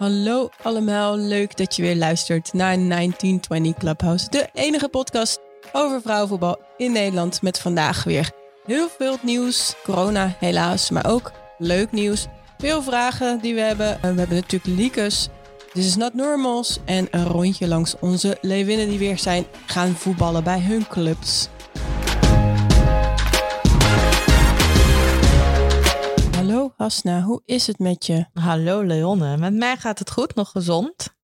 Hallo allemaal, leuk dat je weer luistert naar 1920 Clubhouse. De enige podcast over vrouwenvoetbal in Nederland met vandaag weer heel veel nieuws. Corona helaas, maar ook leuk nieuws. Veel vragen die we hebben. We hebben natuurlijk Liekes, This is Not Normals en een rondje langs onze leeuwinnen die weer zijn gaan voetballen bij hun clubs. Hallo Hasna, hoe is het met je? Hallo Leonne, met mij gaat het goed, nog gezond.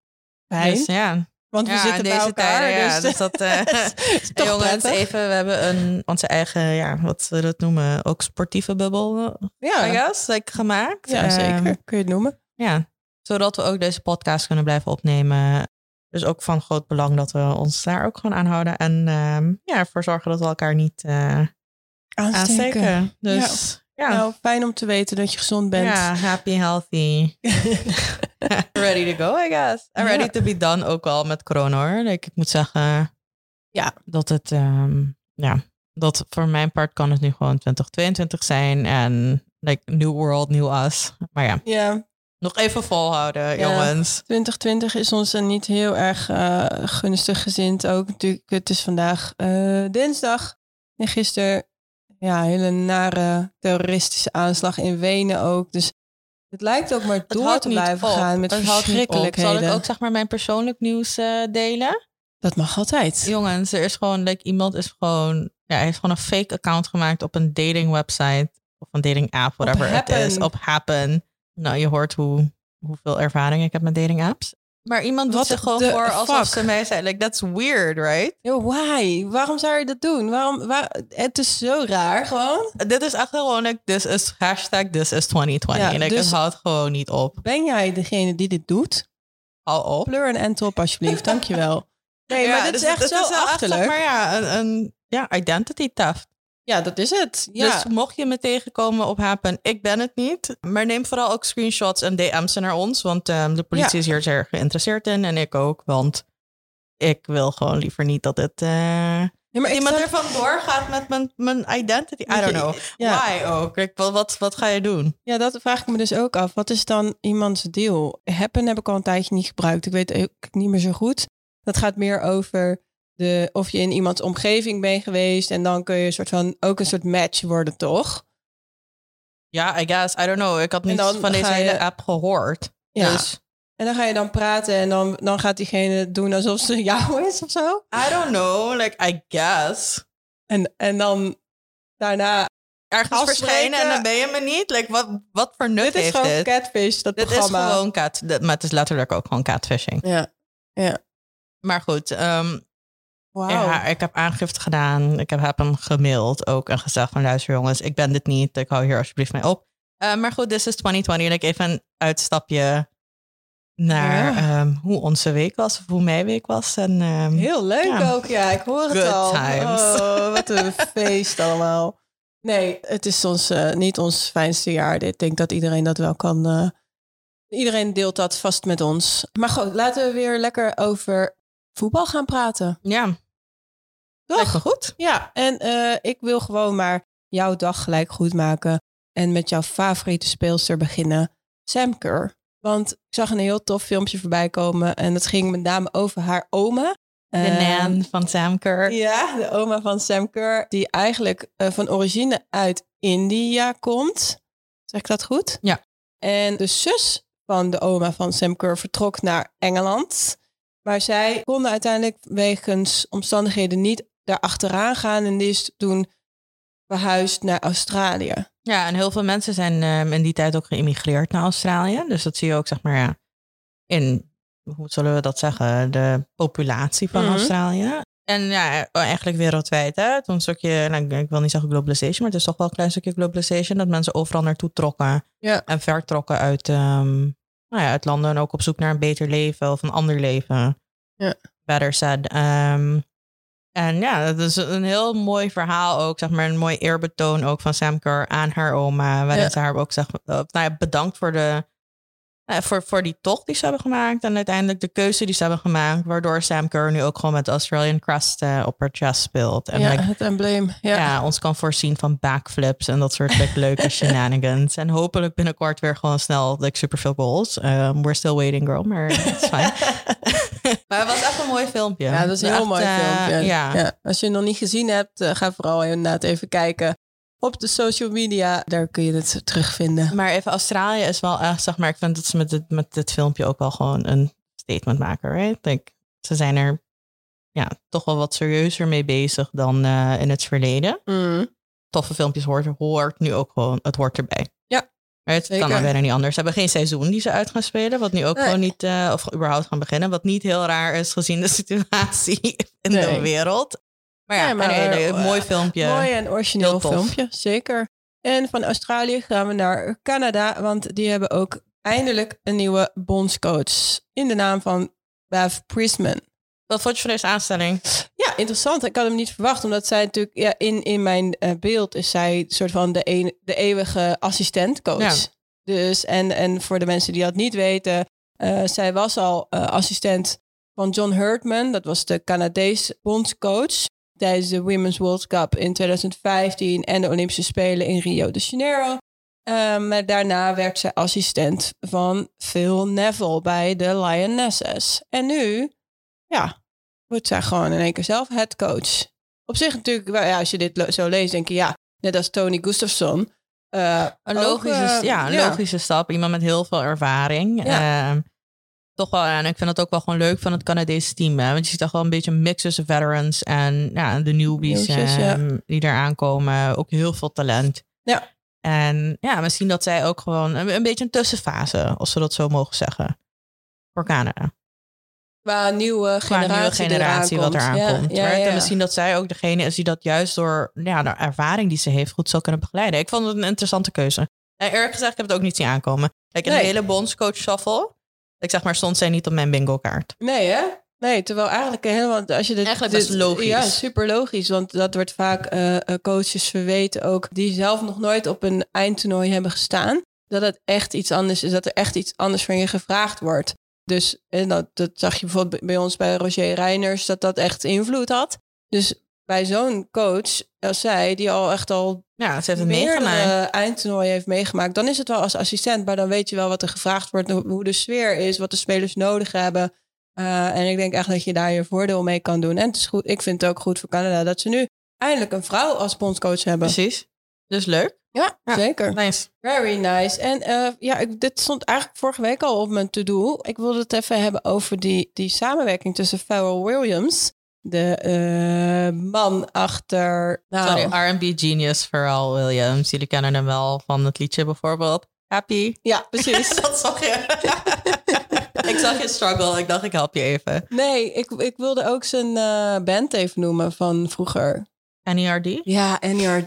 Fijn, Dus ja, want we ja, zitten in bij deze elkaar. tijden, ja, dus, dus dat... eh, jongens, even, we hebben een, onze eigen, ja, wat we dat noemen, ook sportieve bubbel, eh, I ja, guess, like, gemaakt. ja, Ehm, zeker. Kun je het noemen? ja, zodat we ook deze podcast kunnen blijven opnemen. Dus ook van groot belang dat we ons daar ook gewoon aan houden. En ehm, ja, ervoor zorgen dat we elkaar niet eh, aansteken. Dus ja, Nou, fijn om te weten dat je gezond bent. ja, happy, healthy. ready to go, I guess. I'm Ja. ready to be done ook al met corona hoor. Like, ik moet zeggen Ja. dat het, ehm, ja, dat voor mijn part kan het nu gewoon 2022 zijn. En like, new world, new us. Maar ja, ja, nog even volhouden, Ja. jongens. 2020 is ons er niet heel erg eh, gunstig gezind ook. Natuurlijk, het is vandaag eh, dinsdag. En gisteren, ja, hele nare terroristische aanslag in Wenen ook. Dus het lijkt ook maar door te blijven op. gaan met verschrikkelijkheden. Zal ik ook zeg maar mijn persoonlijk nieuws eh, delen? Dat mag altijd. Jongens, er is gewoon, like, iemand is gewoon, ja, hij heeft gewoon een fake account gemaakt op een dating website of een dating app, whatever het is, op Happen. Nou, je hoort hoe, hoeveel ervaring ik heb met dating apps. Maar iemand doet zich gewoon voor alsof fuck? ze mij zei, like, that's weird, right? Yo, why? Waarom zou je dat doen? Waarom, waar, het is zo raar gewoon. Dit is echt gewoon, like, this is hashtag this is 2020. Ja, like, dus- het houdt gewoon niet op. Ben jij degene die dit doet? Hou op. Pleur een end op alsjeblieft, dankjewel. Nee, maar dit dus is echt het zo echt, achterlijk. zeg maar ja, een, een ja, identity theft. Ja, dat is het. Ja. Dus mocht je me tegenkomen op Happen, ik ben het niet. Maar neem vooral ook screenshots en DM's naar ons. Want ehm, de politie Ja. is hier zeer geïnteresseerd in. En ik ook. Want ik wil gewoon liever niet dat het... eh, ja, maar iemand sta- er vandoor gaat met mijn, mijn identity. I don't know. Ja. Why ook? Ik, wat, wat, wat ga je doen? Ja, dat vraag ik me dus ook af. Wat is dan iemands deal? Happen heb ik al een tijdje niet gebruikt. Ik weet ook niet meer zo goed. Dat gaat meer over de, of je in iemands omgeving bent geweest. En dan kun je een soort van, ook een soort match worden, toch? Ja, I guess. I don't know. Ik had niet van deze je- hele app gehoord. Ja. Dus En dan ga je dan praten en dan, dan gaat diegene doen alsof ze jou is of zo. I don't know. Like, I guess. En, en dan daarna... Ergens verschijnen en dan ben je me niet. Like, wat, wat voor nut Dit is heeft gewoon dit? catfish, dat Dit programma. is gewoon cat. Maar het is letterlijk ook gewoon catfishing. Ja, Maar goed, ehm, ja, ik heb aangifte gedaan. Ik heb, heb hem gemaild ook en gezegd van luister jongens, ik ben dit niet. Ik hou hier alsjeblieft mee op. Eh, maar goed, dit is 2020 en ik even een uitstapje naar Ja. ehm, hoe onze week was of hoe mijn week was. En, ehm, Heel leuk Ja. ook, ja. Ik hoor het Good al. times. Oh, wat een feest allemaal. Nee, het is ons, eh, niet ons fijnste jaar. Ik denk dat iedereen dat wel kan. eh, iedereen deelt dat vast met ons. Maar goed, laten we weer lekker over voetbal gaan praten. ja, Toch? lijkt me goed. Ja, en eh, ik wil gewoon maar jouw dag gelijk goed maken. En met jouw favoriete speelster beginnen, Sam Kerr. Want ik zag een heel tof filmpje voorbij komen. En dat ging met name over haar oma. De Nan van Sam Kerr. Ja, de oma van Sam Kerr, die eigenlijk eh, van origine uit India komt. Zeg ik dat goed? Ja. En de zus van de oma van Sam Kerr vertrok naar Engeland. Maar zij konden uiteindelijk wegens omstandigheden niet daar achteraan gaan. En die is toen verhuisd naar Australië. Ja, en heel veel mensen zijn ehm, in die tijd ook geïmmigreerd naar Australië. Dus dat zie je ook, zeg maar, ja, in, hoe zullen we dat zeggen, de populatie van Mhm. Australië. En ja, eigenlijk wereldwijd, hè. Toen een stukje, nou, ik wil niet zeggen globalization, maar het is toch wel een klein stukje globalization, dat mensen overal naartoe trokken Ja. en vertrokken uit, ehm, nou ja, uit landen en ook op zoek naar een beter leven of een ander leven. Ja. Better said. Ehm, en ja, dat is een heel mooi verhaal ook, zeg maar, een mooi eerbetoon ook van Sam Kerr aan haar oma, waarin Ja. ze haar ook zegt, eh, nou ja, bedankt voor de uh, voor, voor die tocht die ze hebben gemaakt. En uiteindelijk de keuze die ze hebben gemaakt. Waardoor Sam Kerr nu ook gewoon met de Australian Crest uh, op haar chest speelt. En ja, like, het embleem. Ja. ja. ons kan voorzien van backflips en dat soort like, leuke shenanigans. En hopelijk binnenkort weer gewoon snel like, superveel goals. Um, we're still waiting, girl, maar is fijn. maar het was echt een mooi filmpje. Ja, dat is een heel mooi uh, filmpje. Ja. ja. Als je het nog niet gezien hebt, uh, ga vooral inderdaad even kijken op de social media. Daar kun je het terugvinden. Maar even Australië is wel echt, zeg maar, ik vind dat ze met dit, met dit filmpje ook wel gewoon een statement maken, right? Like, ze zijn er ja, toch wel wat serieuzer mee bezig dan uh, in het verleden. Mm. Toffe filmpjes hoort, hoort nu ook gewoon, het hoort erbij. Ja. Het kan dan bijna niet anders. Ze hebben geen seizoen die ze uit gaan spelen, wat nu ook nee. gewoon niet, uh, of überhaupt gaan beginnen, wat niet heel raar is gezien de situatie in nee. de wereld. Maar ja, ja maar, nee, nee, mooi filmpje. Mooi en origineel filmpje, zeker. En van Australië gaan we naar Canada, want die hebben ook eindelijk een nieuwe bondscoach in de naam van Bev Priestman. Wat vond je van deze aanstelling? Ja, interessant. Ik had hem niet verwacht, omdat zij natuurlijk ja, in, in mijn uh, beeld is zij soort van de, een, de eeuwige assistentcoach. Ja. Dus en, en voor de mensen die dat niet weten, uh, zij was al uh, assistent van John Hurtman. Dat was de Canadese bondscoach tijdens de Women's World Cup in 2015 en de Olympische Spelen in Rio de Janeiro. Um, maar daarna werd ze assistent van Phil Neville bij de Lionesses. En nu, ja, wordt zij gewoon in één keer zelf headcoach. Op zich natuurlijk, ja, als je dit zo leest, denk je ja, net als Tony Gustafsson. Uh, een logische, ook, uh, ja, een ja. logische stap. Iemand met heel veel ervaring. Ja. Uh, toch wel, en ik vind het ook wel gewoon leuk van het Canadese team. Hè? Want je ziet toch wel een beetje een mix tussen veterans en ja, de newbies Nieuwtjes, ja. die eraan komen. Ook heel veel talent. Ja. En ja, misschien dat zij ook gewoon een, een beetje een tussenfase, als we dat zo mogen zeggen, voor Canada. Qua nieuwe generatie, Qua nieuwe generatie wat eraan ja, komt. Ja, ja, En misschien dat zij ook degene is die dat juist door ja, de ervaring die ze heeft goed zal kunnen begeleiden. Ik vond het een interessante keuze. En eerlijk gezegd, ik heb het ook niet zien aankomen. Kijk, een nee. hele bondscoach shuffle ik zeg maar, stond zij niet op mijn bingo kaart. Nee, hè? Nee, terwijl eigenlijk helemaal, als je dit... Eigenlijk best logisch. Ja, super logisch. Want dat wordt vaak uh, coaches verweten ook, die zelf nog nooit op een eindtoernooi hebben gestaan. Dat het echt iets anders is, dat er echt iets anders van je gevraagd wordt. Dus en dat, dat zag je bijvoorbeeld bij ons bij Roger Reiners, dat dat echt invloed had. Dus bij zo'n coach als zij, die al echt al ja, ze heeft het meegemaakt. eindtoernooi heeft meegemaakt, dan is het wel als assistent, maar dan weet je wel wat er gevraagd wordt, hoe de sfeer is, wat de spelers nodig hebben. Uh, en ik denk echt dat je daar je voordeel mee kan doen. En het is goed, ik vind het ook goed voor Canada dat ze nu eindelijk een vrouw als bondscoach hebben. Precies. Dus leuk. Ja, ja, zeker. Nice. Very nice. En uh, ja, ik, dit stond eigenlijk vorige week al op mijn to-do. Ik wilde het even hebben over die, die samenwerking tussen Pharrell Williams de uh, man achter. Nou, Sorry, RB genius Pharrell Williams. Jullie kennen hem wel van het liedje bijvoorbeeld. Happy. Ja, precies. dat zag je. ik zag je struggle. Ik dacht, ik help je even. Nee, ik, ik wilde ook zijn uh, band even noemen van vroeger. NERD? Ja, NERD.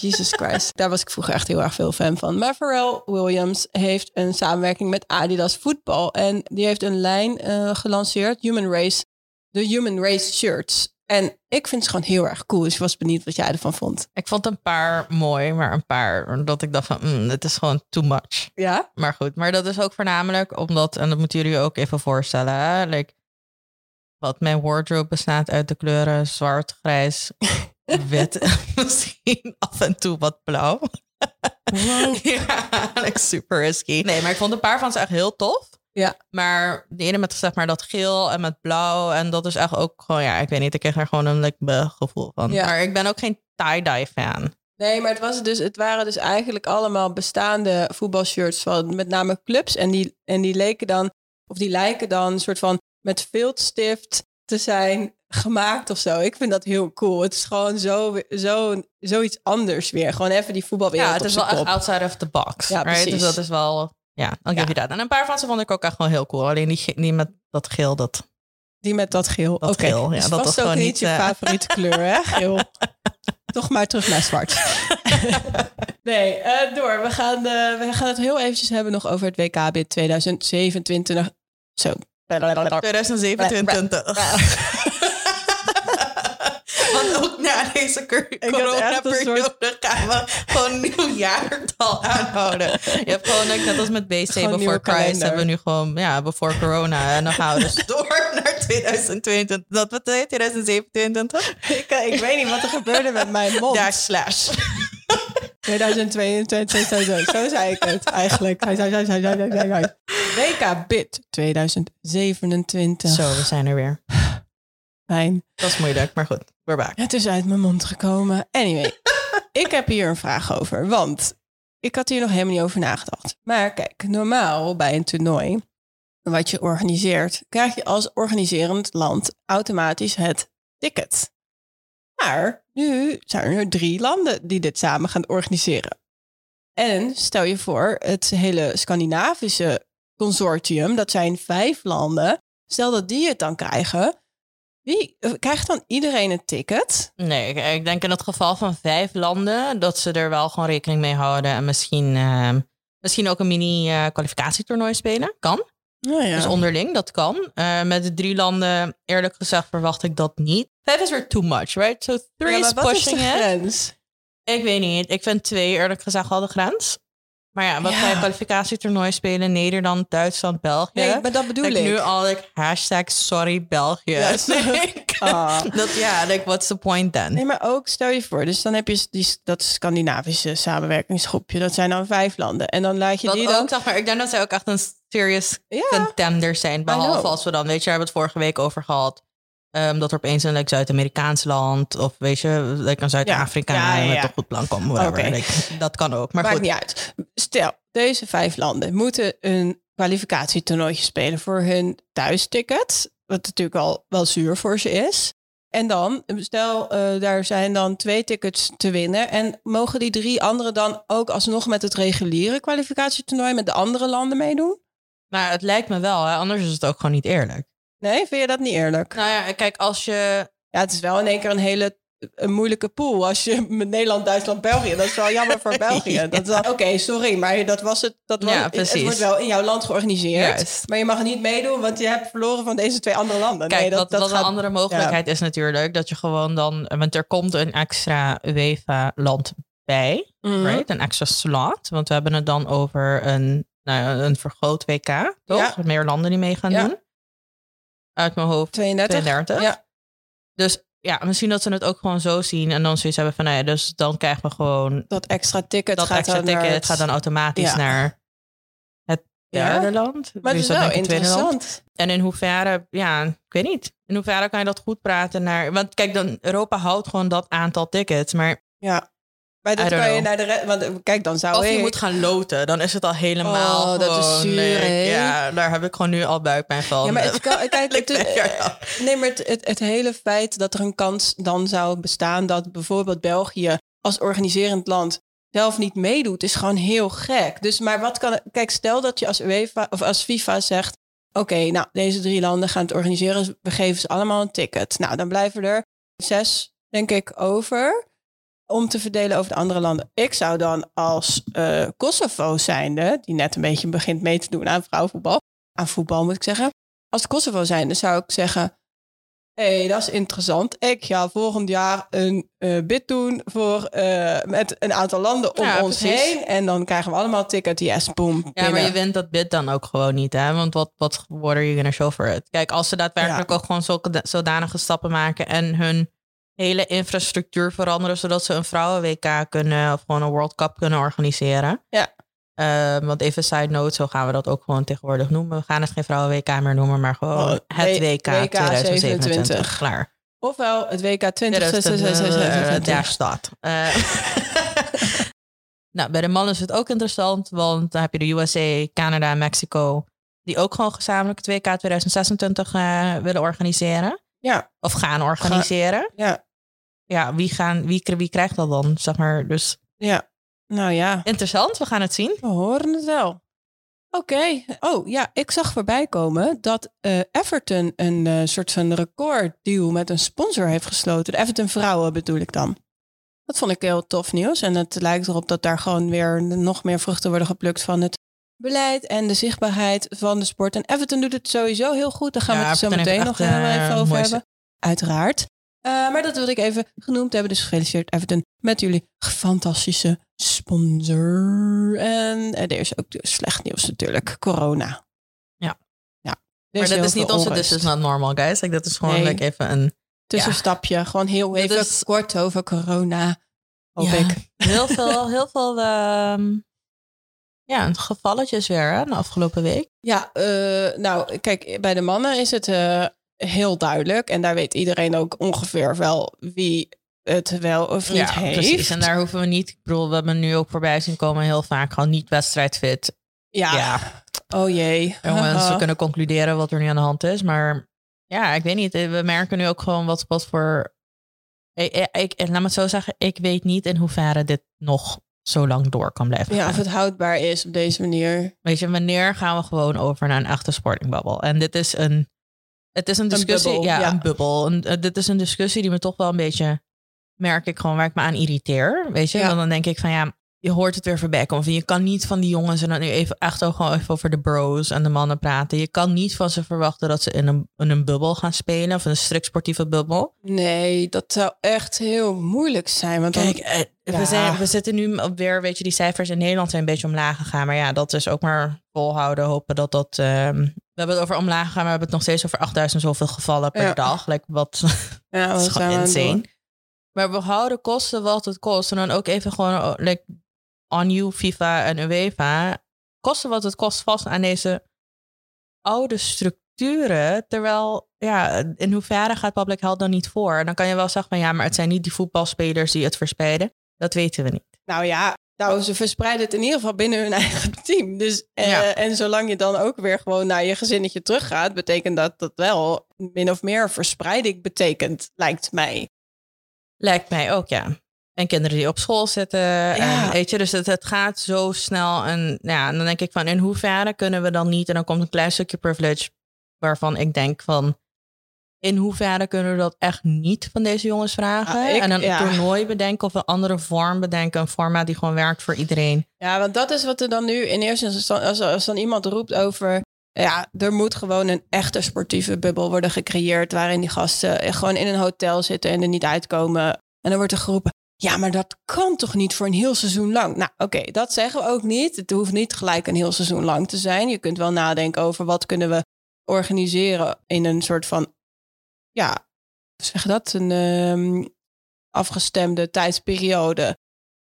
Jesus Christ. Daar was ik vroeger echt heel erg veel fan van. Maar Pharrell Williams heeft een samenwerking met Adidas Voetbal. En die heeft een lijn uh, gelanceerd, Human Race de Human Race shirts. En ik vind ze gewoon heel erg cool. Dus ik was benieuwd wat jij ervan vond. Ik vond een paar mooi, maar een paar dat ik dacht van, mm, het is gewoon too much. Ja? Maar goed, maar dat is ook voornamelijk omdat, en dat moeten jullie ook even voorstellen, hè? Like, wat mijn wardrobe bestaat uit de kleuren zwart, grijs, wit, misschien af en toe wat blauw. Wow. ja, like super risky. Nee, maar ik vond een paar van ze echt heel tof. Ja. Maar de ene met zeg maar dat geel en met blauw. En dat is echt ook gewoon, ja, ik weet niet, ik kreeg er gewoon een like, gevoel van. Ja. Maar ik ben ook geen tie-dye fan. Nee, maar het, was dus, het waren dus eigenlijk allemaal bestaande voetbalshirts van met name clubs. En die, en die leken dan, of die lijken dan een soort van met viltstift te zijn gemaakt of zo. Ik vind dat heel cool. Het is gewoon zo, zo, zoiets anders weer. Gewoon even die voetbalwereld Ja, het is wel echt outside of the box. Ja, right? Dus dat is wel ja, dan geef je dat. En een paar van ze vond ik ook echt wel heel cool. Alleen die, die met dat geel, dat... Die met dat geel. Oké, okay. ja, dus dat was gewoon niet je uh... favoriete kleur, hè? Geel. Toch maar terug naar zwart. nee, uh, door. We gaan, uh, we gaan het heel eventjes hebben nog over het WK BID 2027. Zo. 2027. Want ook na deze corona-periode gaan we gewoon nieuw jaartal aanhouden. Je hebt gewoon, net als met BC, gewoon Before Christ, hebben we nu gewoon, ja, Before Corona. En dan gaan we dus door naar 2022. Dat we 2027? Ik, eh, ik weet niet wat er gebeurde met mijn mond. Daar slash. 2022, zo zei ik het eigenlijk. WK Bit 2027. Zo, we zijn er weer. Fijn. Dat is moeilijk, maar goed, we're back. Het is uit mijn mond gekomen. Anyway, ik heb hier een vraag over, want ik had hier nog helemaal niet over nagedacht. Maar kijk, normaal bij een toernooi wat je organiseert, krijg je als organiserend land automatisch het ticket. Maar nu zijn er drie landen die dit samen gaan organiseren. En stel je voor, het hele Scandinavische consortium, dat zijn vijf landen. Stel dat die het dan krijgen. Wie, eh, krijgt dan iedereen een ticket? Nee, ik denk in het geval van vijf landen dat ze er wel gewoon rekening mee houden. En misschien, uh, misschien ook een mini-kwalificatietoernooi uh, spelen. Kan. Oh ja. Dus onderling, dat kan. Uh, met de drie landen, eerlijk gezegd, verwacht ik dat niet. Vijf is weer too much, right? So three ja, is pushing is grens? Ik weet niet. Ik vind twee eerlijk gezegd al de grens. Maar ja, wat ja. kwalificatietoernooi spelen? Nederland, Duitsland, België. Nee, maar dat bedoel ik. ik. nu al ik hashtag sorry België. Ja, ah. dat, ja, like, what's the point then? Nee, maar ook stel je voor. Dus dan heb je die, dat Scandinavische samenwerkingsgroepje. Dat zijn dan vijf landen. En dan laat je die dan... Ook, zeg maar, ik denk dat zij ook echt een serious contender zijn. Behalve als we dan, weet je, hebben het vorige week over gehad. Um, dat er opeens een like, Zuid-Amerikaans land of weet je, like een Zuid-Afrika ja, ja, ja, met een goed plan komen. Okay. dat kan ook. Maar Maakt goed. niet uit. Stel, deze vijf landen moeten een kwalificatietoernooitje spelen voor hun thuisticket. Wat natuurlijk al wel zuur voor ze is. En dan, stel, uh, daar zijn dan twee tickets te winnen. En mogen die drie anderen dan ook alsnog met het reguliere kwalificatietoernooi met de andere landen meedoen? Nou, het lijkt me wel, hè? anders is het ook gewoon niet eerlijk. Nee, vind je dat niet eerlijk? Nou ja, kijk, als je... Ja, het is wel in één keer een hele een moeilijke pool. Als je met Nederland, Duitsland, België. Dat is wel jammer voor België. ja. Oké, sorry, maar dat was het. Dat was, ja, precies. Het wordt wel in jouw land georganiseerd. Maar je mag niet meedoen, want je hebt verloren van deze twee andere landen. Kijk, nee, dat, dat, een andere mogelijkheid is natuurlijk dat je gewoon dan. Want er komt een extra UEFA-land bij. Mhm. right? Een extra slot. Want we hebben het dan over een, nou, een vergroot WK. Toch? Meer landen die mee gaan doen uit mijn hoofd 32. 32. Ja. Dus ja, misschien dat ze het ook gewoon zo zien en dan zoiets hebben van, nou ja, dus dan krijgen we gewoon dat extra ticket. Dat gaat extra dan ticket gaat dan automatisch naar het derde land. Maar het is wel interessant. En in hoeverre, ja, ik weet niet. In hoeverre kan je dat goed praten naar? Want kijk, dan Europa houdt gewoon dat aantal tickets, maar ja. Maar dat kan je naar de want kijk, dan zou Of je moet gaan loten, dan is het al helemaal oh, dat is zuur, Ja, daar heb ik gewoon nu al buikpijn van. Ja, maar het kan, kijk, het, nee, maar het, het, het, hele feit dat er een kans dan zou bestaan dat bijvoorbeeld België als organiserend land zelf niet meedoet, is gewoon heel gek. Dus, maar wat kan, kijk, stel dat je als UEFA of als FIFA zegt, oké, nou, deze drie landen gaan het organiseren, we geven ze allemaal een ticket. Nou, dan blijven er zes, denk ik, over om te verdelen over de andere landen. Ik zou dan als uh, Kosovo zijnde, die net een beetje begint mee te doen aan vrouwenvoetbal, aan voetbal moet ik zeggen. Als Kosovo zijnde zou ik zeggen, hé, hey, dat is interessant. Ik ga volgend jaar een uh, bid doen voor, uh, met een aantal landen om ons heen. En dan krijgen we allemaal ticket, yes, boom. Ja, maar je wint dat bid dan ook gewoon niet, hè? Want wat, wat worden je gonna show for it? Kijk, als ze daadwerkelijk ook gewoon zulke zodanige stappen maken en hun hele infrastructuur veranderen, zodat ze een vrouwen-WK kunnen of gewoon een World Cup kunnen organiseren. Ja. Uh, want even side note, zo gaan we dat ook gewoon tegenwoordig noemen. We gaan het geen vrouwen-WK meer noemen, maar gewoon oh, het WK, WK 2027. Klaar. Ofwel het WK 2027. Daar staat. Uh, nou, bij de mannen is het ook interessant, want dan heb je de USA, Canada en Mexico, die ook gewoon gezamenlijk het WK 2026 uh, willen organiseren. Ja. Of gaan organiseren. ja ja, wie, gaan, wie, wie krijgt dat dan? Zeg maar, dus. Ja, nou ja. Interessant, we gaan het zien. We horen het wel. Oké. Oh ja, ik zag voorbij komen dat uh, Everton een uh, soort van recorddeal met een sponsor heeft gesloten. De Everton vrouwen bedoel ik dan. Dat vond ik heel tof nieuws. En het lijkt erop dat daar gewoon weer nog meer vruchten worden geplukt van het beleid en de zichtbaarheid van de sport. En Everton doet het sowieso heel goed. Daar gaan ja, we het zo meteen nog even over hebben. Uiteraard. Maar dat wilde ik even genoemd hebben. Dus gefeliciteerd Everton met jullie fantastische sponsor. En er is ook dus slecht nieuws natuurlijk. Corona. Ja. Ja. Maar dat is niet onze This is not normal, guys. Like, dat is gewoon like even een... Tussenstapje. Gewoon heel even kort over corona. Hoop ik. Heel veel, heel veel um, ja, gevalletjes weer hè, de afgelopen week. Ja, uh, nou kijk, bij de mannen is het uh, heel duidelijk. En daar weet iedereen ook ongeveer wel wie het wel of niet ja, heeft. Precies. En daar hoeven we niet. Ik bedoel, we hebben nu ook voorbij zien komen heel vaak gewoon niet wedstrijdfit. Ja. ja. Oh jee. Jongens, we kunnen concluderen wat er nu aan de hand is. Maar ja, ik weet niet. We merken nu ook gewoon wat, wat voor. Ik, ik, laat me het zo zeggen. Ik weet niet in hoeverre dit nog zo lang door kan blijven. Ja, of het houdbaar is op deze manier. Weet je, wanneer gaan we gewoon over naar een echte sportingbubbel? En dit is een. Het is een discussie. Een bubbel, ja, een bubbel. En, eh, dit is een discussie die me toch wel een beetje merk ik gewoon waar ik me aan irriteer. Weet je, dan denk ik van ja, je hoort het weer voorbij komen. Je kan niet van die jongens en dan nu even echt ook gewoon even over de bros en de mannen praten. Je kan niet van ze verwachten dat ze in een, in een bubbel gaan spelen of een strikt sportieve bubbel. Nee, dat zou echt heel moeilijk zijn. Want Kijk, eh, we, zijn, we zitten nu weer, weet je, die cijfers in Nederland zijn een beetje omlaag gegaan. Maar ja, dat is ook maar volhouden. Hopen dat dat. Ehm, we hebben het over omlaag gegaan, maar we hebben het nog steeds over 8000 zoveel gevallen per dag. Like, wat, ja, wat is gewoon insane. Maar we houden kosten wat het kost. En dan ook even gewoon, oh, like, on you, FIFA en UEFA. Kosten wat het kost vast aan deze oude structuren. Terwijl, ja, in hoeverre gaat public health dan niet voor? En dan kan je wel zeggen van ja, maar het zijn niet die voetbalspelers die het verspreiden. Dat weten we niet. Nou ja, nou, ze verspreiden het in ieder geval binnen hun eigen team. Dus, eh, En zolang je dan ook weer gewoon naar je gezinnetje teruggaat, betekent dat dat wel min of meer verspreiding betekent, lijkt mij. Lijkt mij ook, ja. En kinderen die op school zitten. En, weet je, dus het, het gaat zo snel. En ja, dan denk ik van in hoeverre kunnen we dan niet. En dan komt een klein stukje privilege waarvan ik denk van. In hoeverre kunnen we dat echt niet van deze jongens vragen? Ah, en een ja. toernooi bedenken of een andere vorm bedenken. Een format die gewoon werkt voor iedereen. Ja, want dat is wat er dan nu in eerste instantie... Als, als dan iemand roept over... Ja, er moet gewoon een echte sportieve bubbel worden gecreëerd. Waarin die gasten gewoon in een hotel zitten en er niet uitkomen. En dan wordt er geroepen: ja, maar dat kan toch niet voor een heel seizoen lang? Nou, oké, dat zeggen we ook niet. Het hoeft niet gelijk een heel seizoen lang te zijn. Je kunt wel nadenken over wat kunnen we organiseren in een soort van, ja, zeg dat, een um, afgestemde tijdsperiode.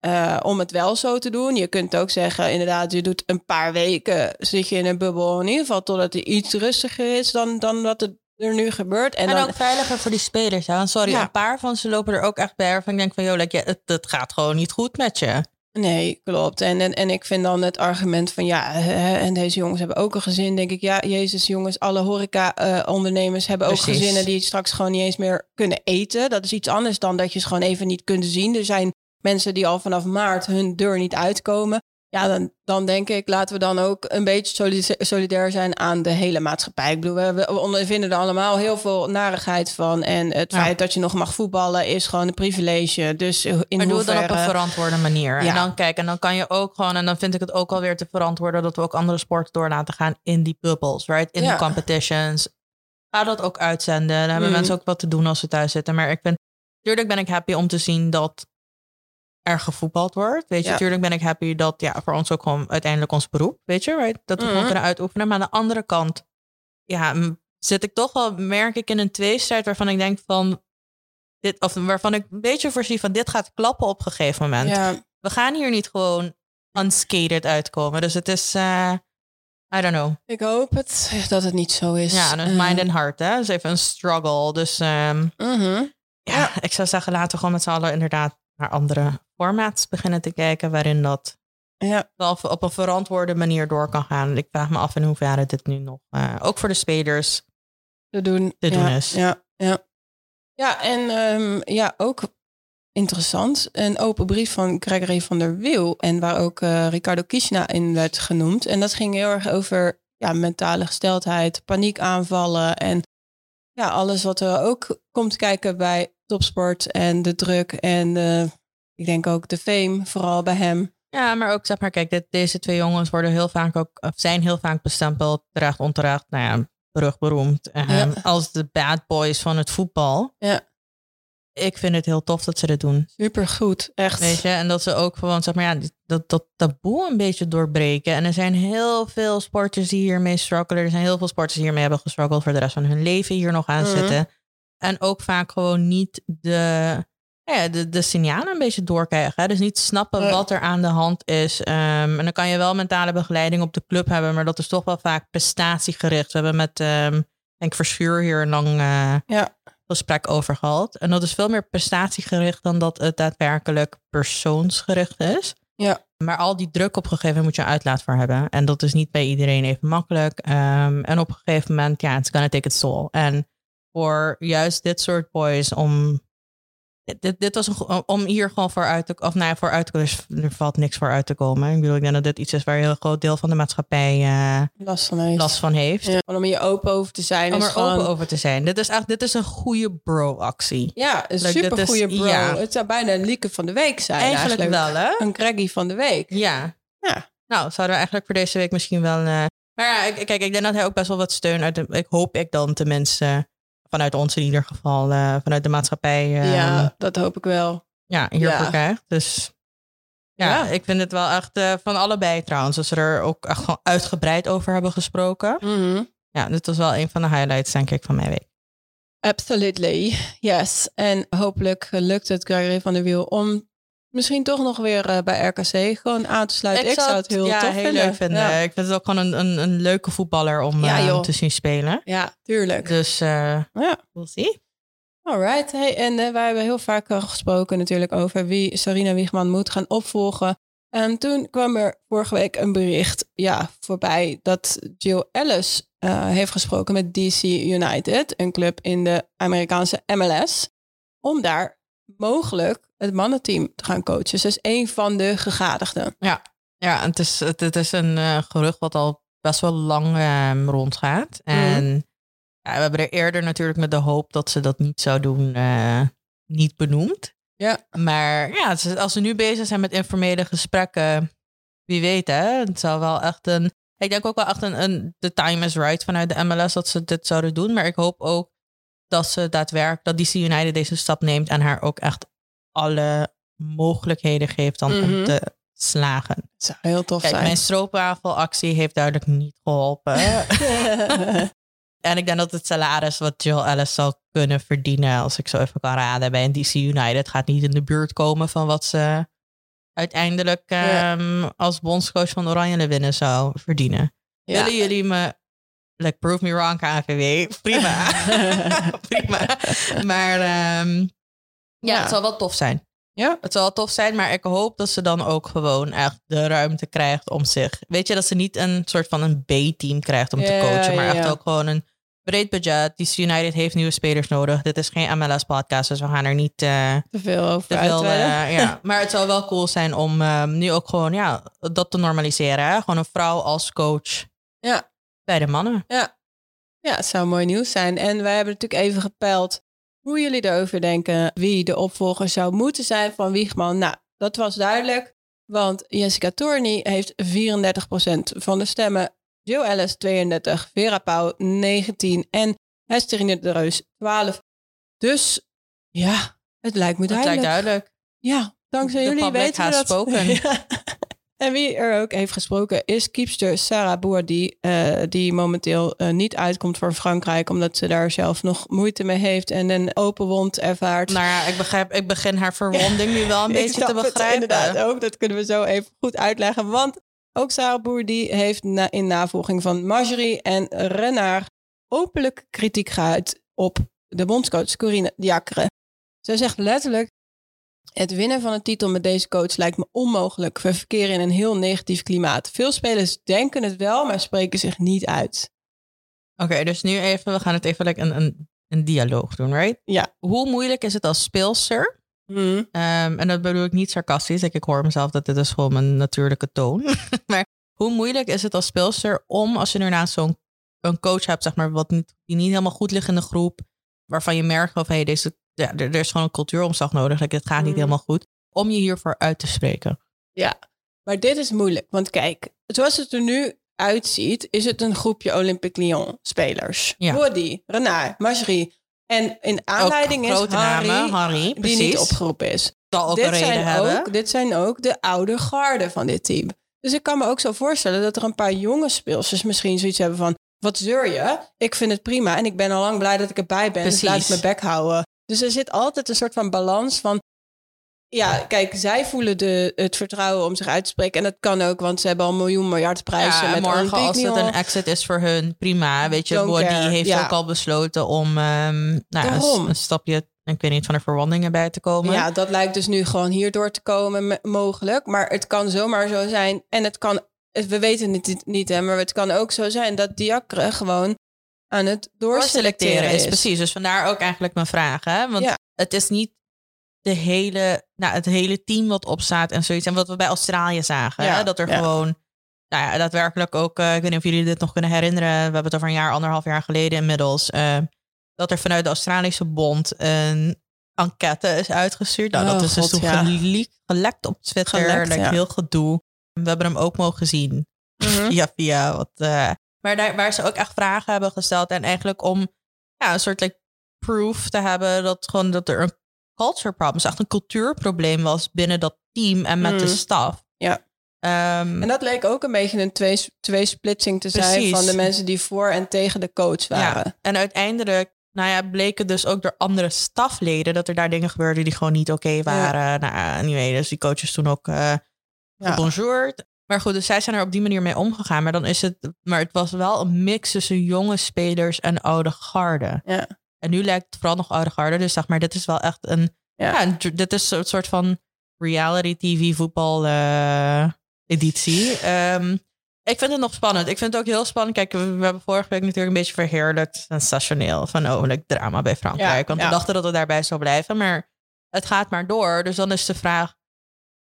Uh, om het wel zo te doen. Je kunt ook zeggen, inderdaad, je doet een paar weken, zit je in een bubbel, in ieder geval totdat het iets rustiger is dan, dan wat het er nu gebeurt. En, dan, ook veiliger voor die spelers. Ja. sorry, een paar van ze lopen er ook echt bij. Van ik denk van, joh, het, het gaat gewoon niet goed met je. Nee, klopt. En, en, en ik vind dan het argument van ja, en deze jongens hebben ook een gezin. Denk ik, ja, Jezus, jongens, alle horeca-ondernemers hebben ook gezinnen die straks gewoon niet eens meer kunnen eten. Dat is iets anders dan dat je ze gewoon even niet kunt zien. Er zijn mensen die al vanaf maart hun deur niet uitkomen. Ja, dan, dan denk ik, laten we dan ook een beetje solidair zijn aan de hele maatschappij. Ik bedoel, we, ondervinden er allemaal heel veel narigheid van. En het feit dat je nog mag voetballen is gewoon een privilege. Dus in maar doe het dan op een verantwoorde manier. Ja. En dan kijk, en dan kan je ook gewoon, en dan vind ik het ook alweer te verantwoorden dat we ook andere sporten door laten gaan in die bubbles, right? In de competitions. Ga dat ook uitzenden. Dan hebben mm. mensen ook wat te doen als ze thuis zitten. Maar ik ben, natuurlijk ben ik happy om te zien dat er gevoetbald wordt. Weet je, natuurlijk ben ik happy dat ja, voor ons ook gewoon uiteindelijk ons beroep, weet je, right? dat we gewoon mhm. kunnen uitoefenen. Maar aan de andere kant, ja, zit ik toch wel, merk ik in een tweestrijd waarvan ik denk van, dit, of waarvan ik een beetje voorzie van, dit gaat klappen op een gegeven moment. Ja. We gaan hier niet gewoon unscathed uitkomen. Dus het is, uh, I don't know. Ik hoop het, dat het niet zo is. Ja, dus mind and heart, hè. Dus even een struggle. Dus um, ja, ik zou zeggen, laten we gewoon met z'n allen inderdaad naar andere formats beginnen te kijken waarin dat ja. wel op een verantwoorde manier door kan gaan. Ik vraag me af in hoeverre dit nu nog, uh, ook voor de spelers, te doen, te doen is. Ja, ja. ja en um, ja, ook interessant. Een open brief van Gregory van der Wiel. En waar ook uh, Ricardo Kishna in werd genoemd. En dat ging heel erg over ja, mentale gesteldheid, paniekaanvallen en ja, alles wat er ook komt kijken bij topsport en de druk en de, ik denk ook de fame, vooral bij hem. Ja, maar ook zeg maar, kijk, dit, deze twee jongens worden heel vaak ook, of zijn heel vaak bestempeld, terecht, onterecht, nou ja, berucht, beroemd, ehm, als de bad boys van het voetbal. Ja. ik vind het heel tof dat ze dit doen. Supergoed, echt. Weet je, en dat ze ook gewoon, zeg maar, ja, dat, dat taboe een beetje doorbreken. En er zijn heel veel sporters die hiermee struggelen. Er zijn heel veel sporters die hiermee hebben gestruggeld voor de rest van hun leven hier nog aan mhm. zitten. En ook vaak gewoon niet de, ja, de, de signalen een beetje doorkrijgen. Hè? Dus niet snappen wat er aan de hand is. Ehm, en dan kan je wel mentale begeleiding op de club hebben, maar dat is toch wel vaak prestatiegericht. We hebben met, um, denk Verschuur hier een lang uh, ja. gesprek over gehad. En dat is veel meer prestatiegericht dan dat het daadwerkelijk persoonsgericht is. Ja. Maar al die druk op een gegeven moment moet je uitlaat voor hebben. En dat is niet bij iedereen even makkelijk. Um, en op een gegeven moment, ja, it's gonna take its toll. En voor juist dit soort boys om dit, dit was een, om hier gewoon voor uit te of nou ja, voor uit te komen. Dus er valt niks voor uit te komen. Ik bedoel, ik denk dat dit iets is waar een heel groot deel van de maatschappij uh, last van heeft. Last van heeft. Ja, om hier open over te zijn. Om er open over te zijn. Dit is echt, dit is een goede bro-actie. Ja, een super goede bro. Ja. Het zou bijna een lieke van de week zijn. Eigenlijk, eigenlijk. wel, hè? Een Greggy van de week. Ja. Ja. Nou, zouden we eigenlijk voor deze week misschien wel. Uh, maar ja, kijk, ik denk dat hij ook best wel wat steun uit de. Ik hoop ik dan tenminste vanuit ons in ieder geval, uh, vanuit de maatschappij. Uh, ja, dat hoop ik wel. Ja, hiervoor ja. krijgt. Dus ja, ja, ik vind het wel echt uh, van allebei trouwens. Dat ze er ook echt gewoon uitgebreid over hebben gesproken. Mm -hmm. Ja, dit was wel een van de highlights, denk ik, van mijn week. Absolutely, yes. En hopelijk lukt het Gregory van der Wiel om misschien toch nog weer uh, bij RKC gewoon aan te sluiten. Ik, ik zou het heel ja, tof heel vinden. leuk vinden. Ja. Ik vind het ook gewoon een, een, een leuke voetballer om ja, uh, te zien spelen. Ja, tuurlijk. Dus uh, ja. we'll see. Alright. Hey, en wij hebben heel vaak gesproken natuurlijk over wie Sarina Wiegman moet gaan opvolgen. En toen kwam er vorige week een bericht ja, voorbij dat Jill Ellis heeft gesproken met DC United, een club in de Amerikaanse MLS, om daar mogelijk het mannenteam te gaan coachen. Dus een van de gegadigden. Ja, ja het, is, het, het is een uh, gerucht wat al best wel lang uh, rondgaat. Mhm. En ja, we hebben er eerder natuurlijk met de hoop dat ze dat niet zou doen, uh, niet benoemd. Ja. Maar ja, als ze nu bezig zijn met informele gesprekken, wie weet hè, het zou wel echt een... Ik denk ook wel echt een, een the time is right vanuit de MLS dat ze dit zouden doen. Maar ik hoop ook dat ze daadwerkelijk, dat DC United deze stap neemt en haar ook echt alle mogelijkheden geeft dan om mhm. te slagen. Dat zou heel tof Kijk, zijn. Mijn stroopwafelactie heeft duidelijk niet geholpen. en ik denk dat het salaris wat Jill Ellis zal kunnen verdienen, als ik zo even kan raden, bij een DC United gaat niet in de buurt komen van wat ze uiteindelijk ja. um, als bondscoach van Oranje winnen zou verdienen. Ja. Willen jullie me like prove me wrong KVW? Prima. Prima. Maar um, ja, het zal wel tof zijn. Ja. Het zal wel tof zijn, maar ik hoop dat ze dan ook gewoon echt de ruimte krijgt om zich. Weet je, dat ze niet een soort van een B-team krijgt om te coachen, maar echt ook gewoon een breed budget. DC United heeft nieuwe spelers nodig. Dit is geen MLS-podcast, dus we gaan er niet uh, te veel over te veel, uh, ja. Maar het zou wel cool zijn om um, nu ook gewoon ja, dat te normaliseren. Hè? Gewoon een vrouw als coach ja. Bij de mannen. Ja. ja, het zou mooi nieuws zijn. En wij hebben natuurlijk even gepeld hoe jullie erover denken wie de opvolger zou moeten zijn van Wiegman. Nou, dat was duidelijk, want Jessica Tourney heeft 34% van de stemmen, Joe Ellis 32, Vera Pauw 19 en Hesterine de Reus 12. Dus ja, het lijkt me duidelijk. Het lijkt duidelijk. Ja, dankzij de jullie weten we dat. Spoken. ja. En wie er ook heeft gesproken is kiepster Sarah Bourdi, uh, die momenteel uh, niet uitkomt voor Frankrijk, omdat ze daar zelf nog moeite mee heeft en een open wond ervaart. Nou ja, ik, begrijp, ik begin haar verwonding nu wel een beetje te begrijpen. Inderdaad ook, dat kunnen we zo even goed uitleggen. Want ook Sarah Bourdi heeft na, in navolging van Marjorie en Renard openlijk kritiek geuit op de bondscoach Corine Diacre. Zij zegt letterlijk het winnen van een titel met deze coach lijkt me onmogelijk. We verkeren in een heel negatief klimaat. Veel spelers denken het wel, maar spreken zich niet uit. Oké, dus nu even, we gaan het even like een, een, een dialoog doen, right? Ja. Hoe moeilijk is het als speelster? Mm. Um, en dat bedoel ik niet sarcastisch. Ik, ik hoor mezelf dat dit is gewoon mijn natuurlijke toon. maar hoe moeilijk is het als speelster om, als je daarnaast zo'n een coach hebt, zeg maar, wat niet, die niet helemaal goed ligt in de groep, waarvan je merkt of hey, deze ja, er, er, is gewoon een cultuuromslag nodig. Like, het gaat niet mm. helemaal goed. Om je hiervoor uit te spreken. Ja, maar dit is moeilijk. Want kijk, zoals het er nu uitziet, is het een groepje Olympique Lyon spelers. Ja. Woody, Renard, Marjorie, En in aanleiding is Harry, namen, Harry die niet opgeroepen is. Zal ook dit een reden zijn hebben. Ook, dit zijn ook de oude garden van dit team. Dus ik kan me ook zo voorstellen dat er een paar jonge speelsters misschien zoiets hebben van... Wat zeur je? Ik vind het prima en ik ben al lang blij dat ik erbij ben. Dus laat ik mijn bek houden. Dus er zit altijd een soort van balans van... Ja, kijk, zij voelen de, het vertrouwen om zich uit te spreken. En dat kan ook, want ze hebben al miljoen miljard prijzen Ja, met morgen als het een exit is voor hun, prima. Weet je, Don't care, heeft ja. ook al besloten om ehm, nou, een, een stapje, ik weet niet, van de verwondingen bij te komen. Ja, dat lijkt dus nu gewoon hierdoor te komen me- mogelijk. Maar het kan zomaar zo zijn. En het kan, we weten het niet, niet hè, maar het kan ook zo zijn dat Diacre gewoon aan het doorselecteren is. is. Precies, dus vandaar ook eigenlijk mijn vraag. Hè? Want Ja. het is niet de hele, nou, het hele team wat opstaat en zoiets. En wat we bij Australië zagen. Ja, Hè? Dat er ja. gewoon, nou ja, daadwerkelijk ook, eh, ik weet niet of jullie dit nog kunnen herinneren. We hebben het over een jaar, anderhalf jaar geleden inmiddels. eh, dat er vanuit de Australische Bond een enquête is uitgestuurd. Nou, Oh, dat is dus toen gelekt, op Twitter. Gelekt, like. Heel gedoe. We hebben hem ook mogen zien via via wat. eh, maar daar, waar ze ook echt vragen hebben gesteld. En eigenlijk om ja, een soort like, proof te hebben dat gewoon dat er een culture problem, dus echt een cultuurprobleem was binnen dat team en met de Mhm. staf. Ja. Ehm, En dat leek ook een beetje een twee, tweesplitsing te zijn van de mensen die voor en tegen de coach waren. ja. En uiteindelijk, nou ja, bleken dus ook door andere stafleden dat er daar dingen gebeurden die gewoon niet oké waren. Nou, anyway, dus die coaches toen ook Ja. gebonjourd. Maar goed, dus zij zijn er op die manier mee omgegaan. Maar dan is het, maar het was wel een mix tussen jonge spelers en oude garde. Ja. En nu lijkt het vooral nog oude garde. Dus zeg maar, dit is wel echt een, Ja. ja, een- dit is een soort van reality TV voetbal eh, editie. Ehm, ik vind het nog spannend. Ik vind het ook heel spannend. Kijk, we, we hebben vorige week natuurlijk een beetje verheerlijkt, sensationeel, van oh, like, drama bij Frankrijk. Ja, Want we dachten dat het daarbij zou blijven, maar het gaat maar door. Dus dan is de vraag,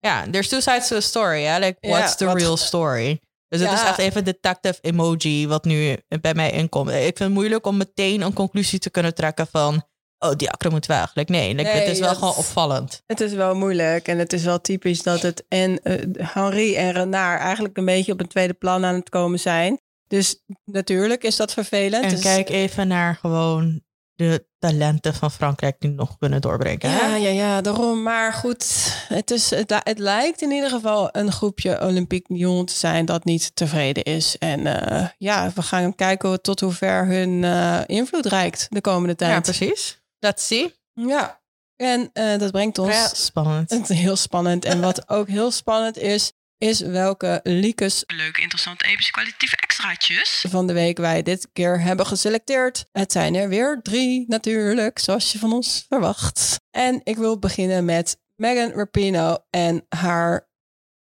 ja, there's two sides to a story. Hè? Like, Ja, what's the wat- real story? Dus het is echt even detective emoji wat nu bij mij inkomt. Ik vind het moeilijk om meteen een conclusie te kunnen trekken van... oh, die akre moet wel eigenlijk. Nee, like, Nee, het is wel gewoon opvallend. Het is wel moeilijk en het is wel typisch dat het en eh, Henri en Renard eigenlijk een beetje op een tweede plan aan het komen zijn. Dus natuurlijk is dat vervelend. En Dus- kijk even naar gewoon de talenten van Frankrijk die nog kunnen doorbreken. hè? Ja, ja, ja, daarom. Maar goed, het, is, het, het lijkt in ieder geval een groepje Olympique Lyon te zijn dat niet tevreden is. En eh, ja, we gaan kijken tot hoe ver hun eh, invloed reikt de komende Ja, tijd. precies. Let's see. Ja, en eh, dat brengt ons... Ja, spannend. Het is heel spannend. En wat ook heel spannend is, is welke leakers... Leuke, interessante, epische, kwalitatieve extraatjes... van de week wij dit keer hebben geselecteerd. Het zijn er weer drie natuurlijk, zoals je van ons verwacht. En ik wil beginnen met Megan Rapinoe en haar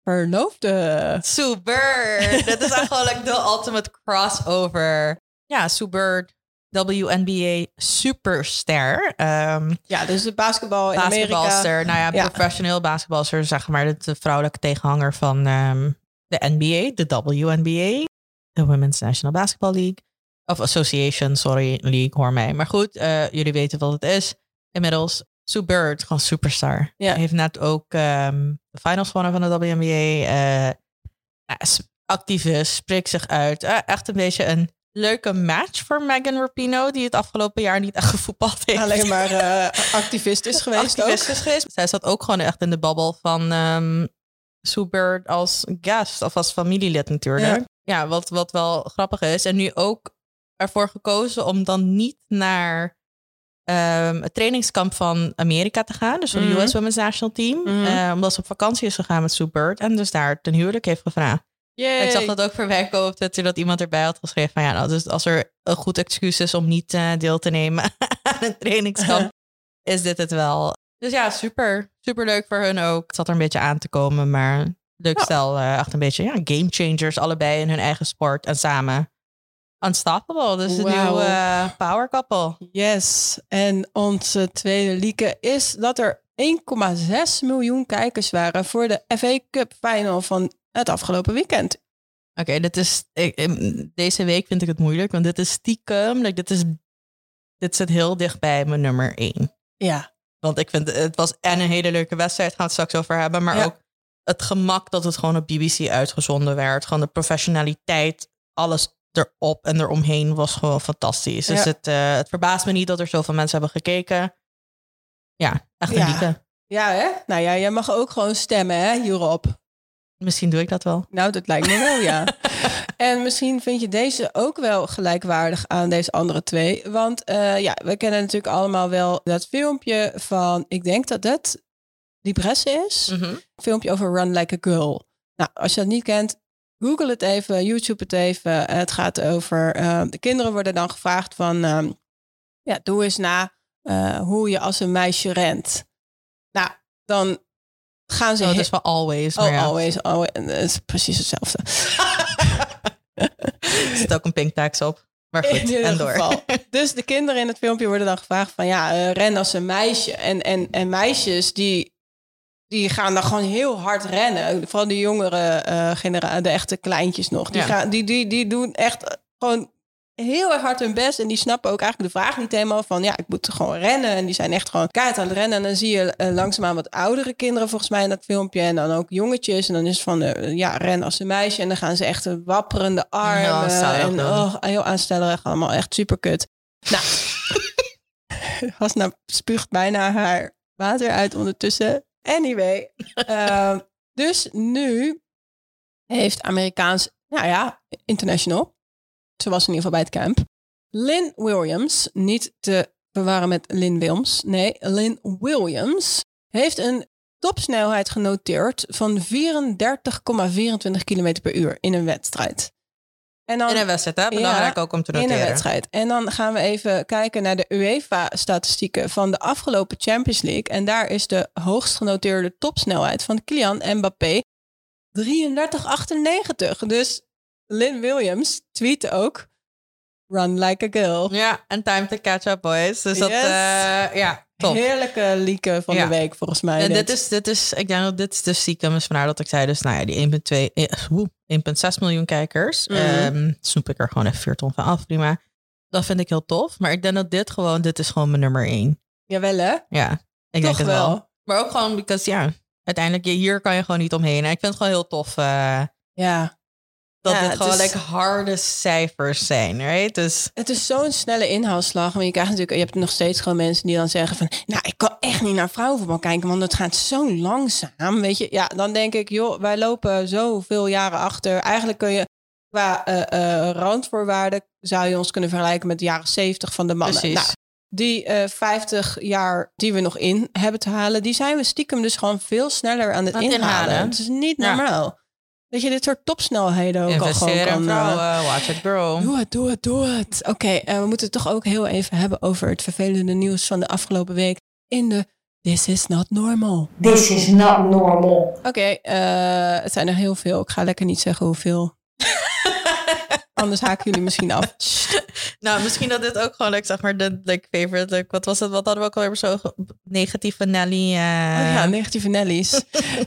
verloofde. Sue Bird. Dat is eigenlijk de ultimate crossover. Ja, Sue Bird, WNBA superster. Ehm Ja, dus de basketbal in Amerika. basketbalster. Nou ja, Ja. professioneel basketbalster, zeg maar. De, de vrouwelijke tegenhanger van ehm, de NBA, de WNBA. De Women's National Basketball League. Of Association, sorry, League, hoor mij. Maar goed, eh, jullie weten wat het is. Inmiddels, Sue Bird, gewoon superstar. Ja. Heeft net ook ehm, de finals gewonnen van de WNBA. eh, ja, is activist, spreekt zich uit. Eh, echt een beetje een leuke match voor Megan Rapinoe, die het afgelopen jaar niet echt gevoetbald heeft. Alleen maar eh, activist is geweest activist ook. is geweest. Zij zat ook gewoon echt in de babbel van ehm Sue Bird als guest of als familielid natuurlijk. Ja, wat, wat wel grappig is. En nu ook ervoor gekozen om dan niet naar ehm, het trainingskamp van Amerika te gaan. Dus van de Mhm. US Women's National Team. Mhm. Eh, omdat ze op vakantie is gegaan met Sue Bird. En dus daar ten huwelijk heeft gevraagd. Ik zag dat ook komen op Twitter dat iemand erbij had geschreven van ja, nou, dus als er een goed excuus is om niet eh, deel te nemen aan een trainingskamp, is dit het wel. Dus ja, super, super leuk voor hun ook. Het zat er een beetje aan te komen, maar leuk Ja. stel, eh, echt een beetje ja, game changers, allebei in hun eigen sport en samen. Unstoppable, dus een Wauw. nieuwe eh, power couple. Yes. En onze tweede lieke is dat er 1,6 miljoen kijkers waren voor de FA Cup final van het afgelopen weekend. Oké, dit is ik, deze week vind ik het moeilijk, want dit is stiekem, like, dit is dit zit heel dicht bij mijn nummer één. Ja. Want ik vind het was en een hele leuke wedstrijd, gaan we het straks over hebben. Maar Ja. ook het gemak dat het gewoon op BBC uitgezonden werd. Gewoon de professionaliteit, alles erop en eromheen was gewoon fantastisch. Dus het, uh, het verbaast me niet dat er zoveel mensen hebben gekeken. Ja, echt een ja. Ja, hè? Nou ja, jij mag ook gewoon stemmen hè, hierop. Misschien doe ik dat wel. Nou, dat lijkt me wel, ja. en misschien vind je deze ook wel gelijkwaardig aan deze andere twee. Want uh, ja, we kennen natuurlijk allemaal wel dat filmpje van, ik denk dat dat Libresse is. Mm -hmm. filmpje over Run Like a Girl. Nou, als je dat niet kent, Google het even, YouTube het even. Het gaat over, uh, de kinderen worden dan gevraagd van, uh, ja, doe eens na uh, hoe je als een meisje rent. Nou, dan gaan ze... Oh, dat is wel always. Oh, ja. always, always. Het is precies hetzelfde. er zit ook een pink tax op. Maar goed, en door. Geval. Dus de kinderen in het filmpje worden dan gevraagd van ja, uh, ren als een meisje. En, en, en meisjes die, die gaan dan gewoon heel hard rennen. Vooral de jongere uh, generatie, de echte kleintjes nog. Die, ja. gaan, die, die, die doen echt gewoon heel erg hard hun best. En die snappen ook eigenlijk de vraag niet helemaal van... ja, ik moet gewoon rennen. En die zijn echt gewoon kaart aan het rennen. En dan zie je uh, langzaamaan wat oudere kinderen volgens mij in dat filmpje. En dan ook jongetjes. En dan is het van, uh, ja, ren als een meisje. En dan gaan ze echt een wapperende armen. Ja, en oh, heel aanstellerig. Allemaal echt super kut. Nou, Hasna spuugt bijna haar water uit ondertussen. Anyway. Uh, dus nu heeft Amerikaans, nou ja, international ze was in ieder geval bij het camp. Lynn Williams, niet te verwarren met Lynn Wilms. Nee, Lynn Williams heeft een topsnelheid genoteerd van 34,24 km per uur in een wedstrijd. En dan, in een wedstrijd, hè? Belangrijk ja, ook om te noteren. In een wedstrijd. En dan gaan we even kijken naar de UEFA-statistieken van de afgelopen Champions League. En daar is de hoogst genoteerde topsnelheid van Kylian Mbappé 33,98. Dus Lynn Williams tweet ook. Run like a girl. Ja, en time to catch up, boys. Dus dat, uh, ja, top. Heerlijke lieken van ja. de week, volgens mij. En dit. is, dit is, ik denk dat dit is de stiekem is vandaar dat ik zei, dus nou ja, die 1,2, 1,6 miljoen kijkers. Mm -hmm. um, snoep ik er gewoon even 4 ton van af, prima. Dat vind ik heel tof. Maar ik denk dat dit gewoon, dit is gewoon mijn nummer 1. Jawel, hè? Ja, ik Toch denk het wel. wel. Maar ook gewoon, because ja, uiteindelijk, hier kan je gewoon niet omheen. En ik vind het gewoon heel tof. Uh, ja. Dat ja, het gewoon is, like harde cijfers zijn, right? Dus... Het is zo'n snelle inhaalslag. Maar je krijgt natuurlijk, je hebt nog steeds gewoon mensen die dan zeggen van... Nou, ik kan echt niet naar vrouwenvoetbal kijken, want het gaat zo langzaam. Weet je, ja, dan denk ik, joh, wij lopen zoveel jaren achter. Eigenlijk kun je qua uh, uh, randvoorwaarden... zou je ons kunnen vergelijken met de jaren 70 van de mannen. Precies. Nou, die uh, 50 jaar die we nog in hebben te halen... die zijn we stiekem dus gewoon veel sneller aan het, inhalen. Het is niet normaal. Ja. Dat je dit soort topsnelheden ook al gewoon kan... vrouwen, uh, watch it grow. Doe het, doe het, doe het. Oké, okay, uh, we moeten het toch ook heel even hebben over het vervelende nieuws van de afgelopen week. In de This is not normal. This is not normal. Oké, okay, uh, het zijn er heel veel. Ik ga lekker niet zeggen hoeveel. Anders haken jullie misschien af. nou, misschien dat dit ook gewoon, like, zeg maar, de like, favorite. Like, wat was het? Wat hadden we ook alweer zo? Negatieve Nelly. Uh... Oh ja, negatieve Nellies.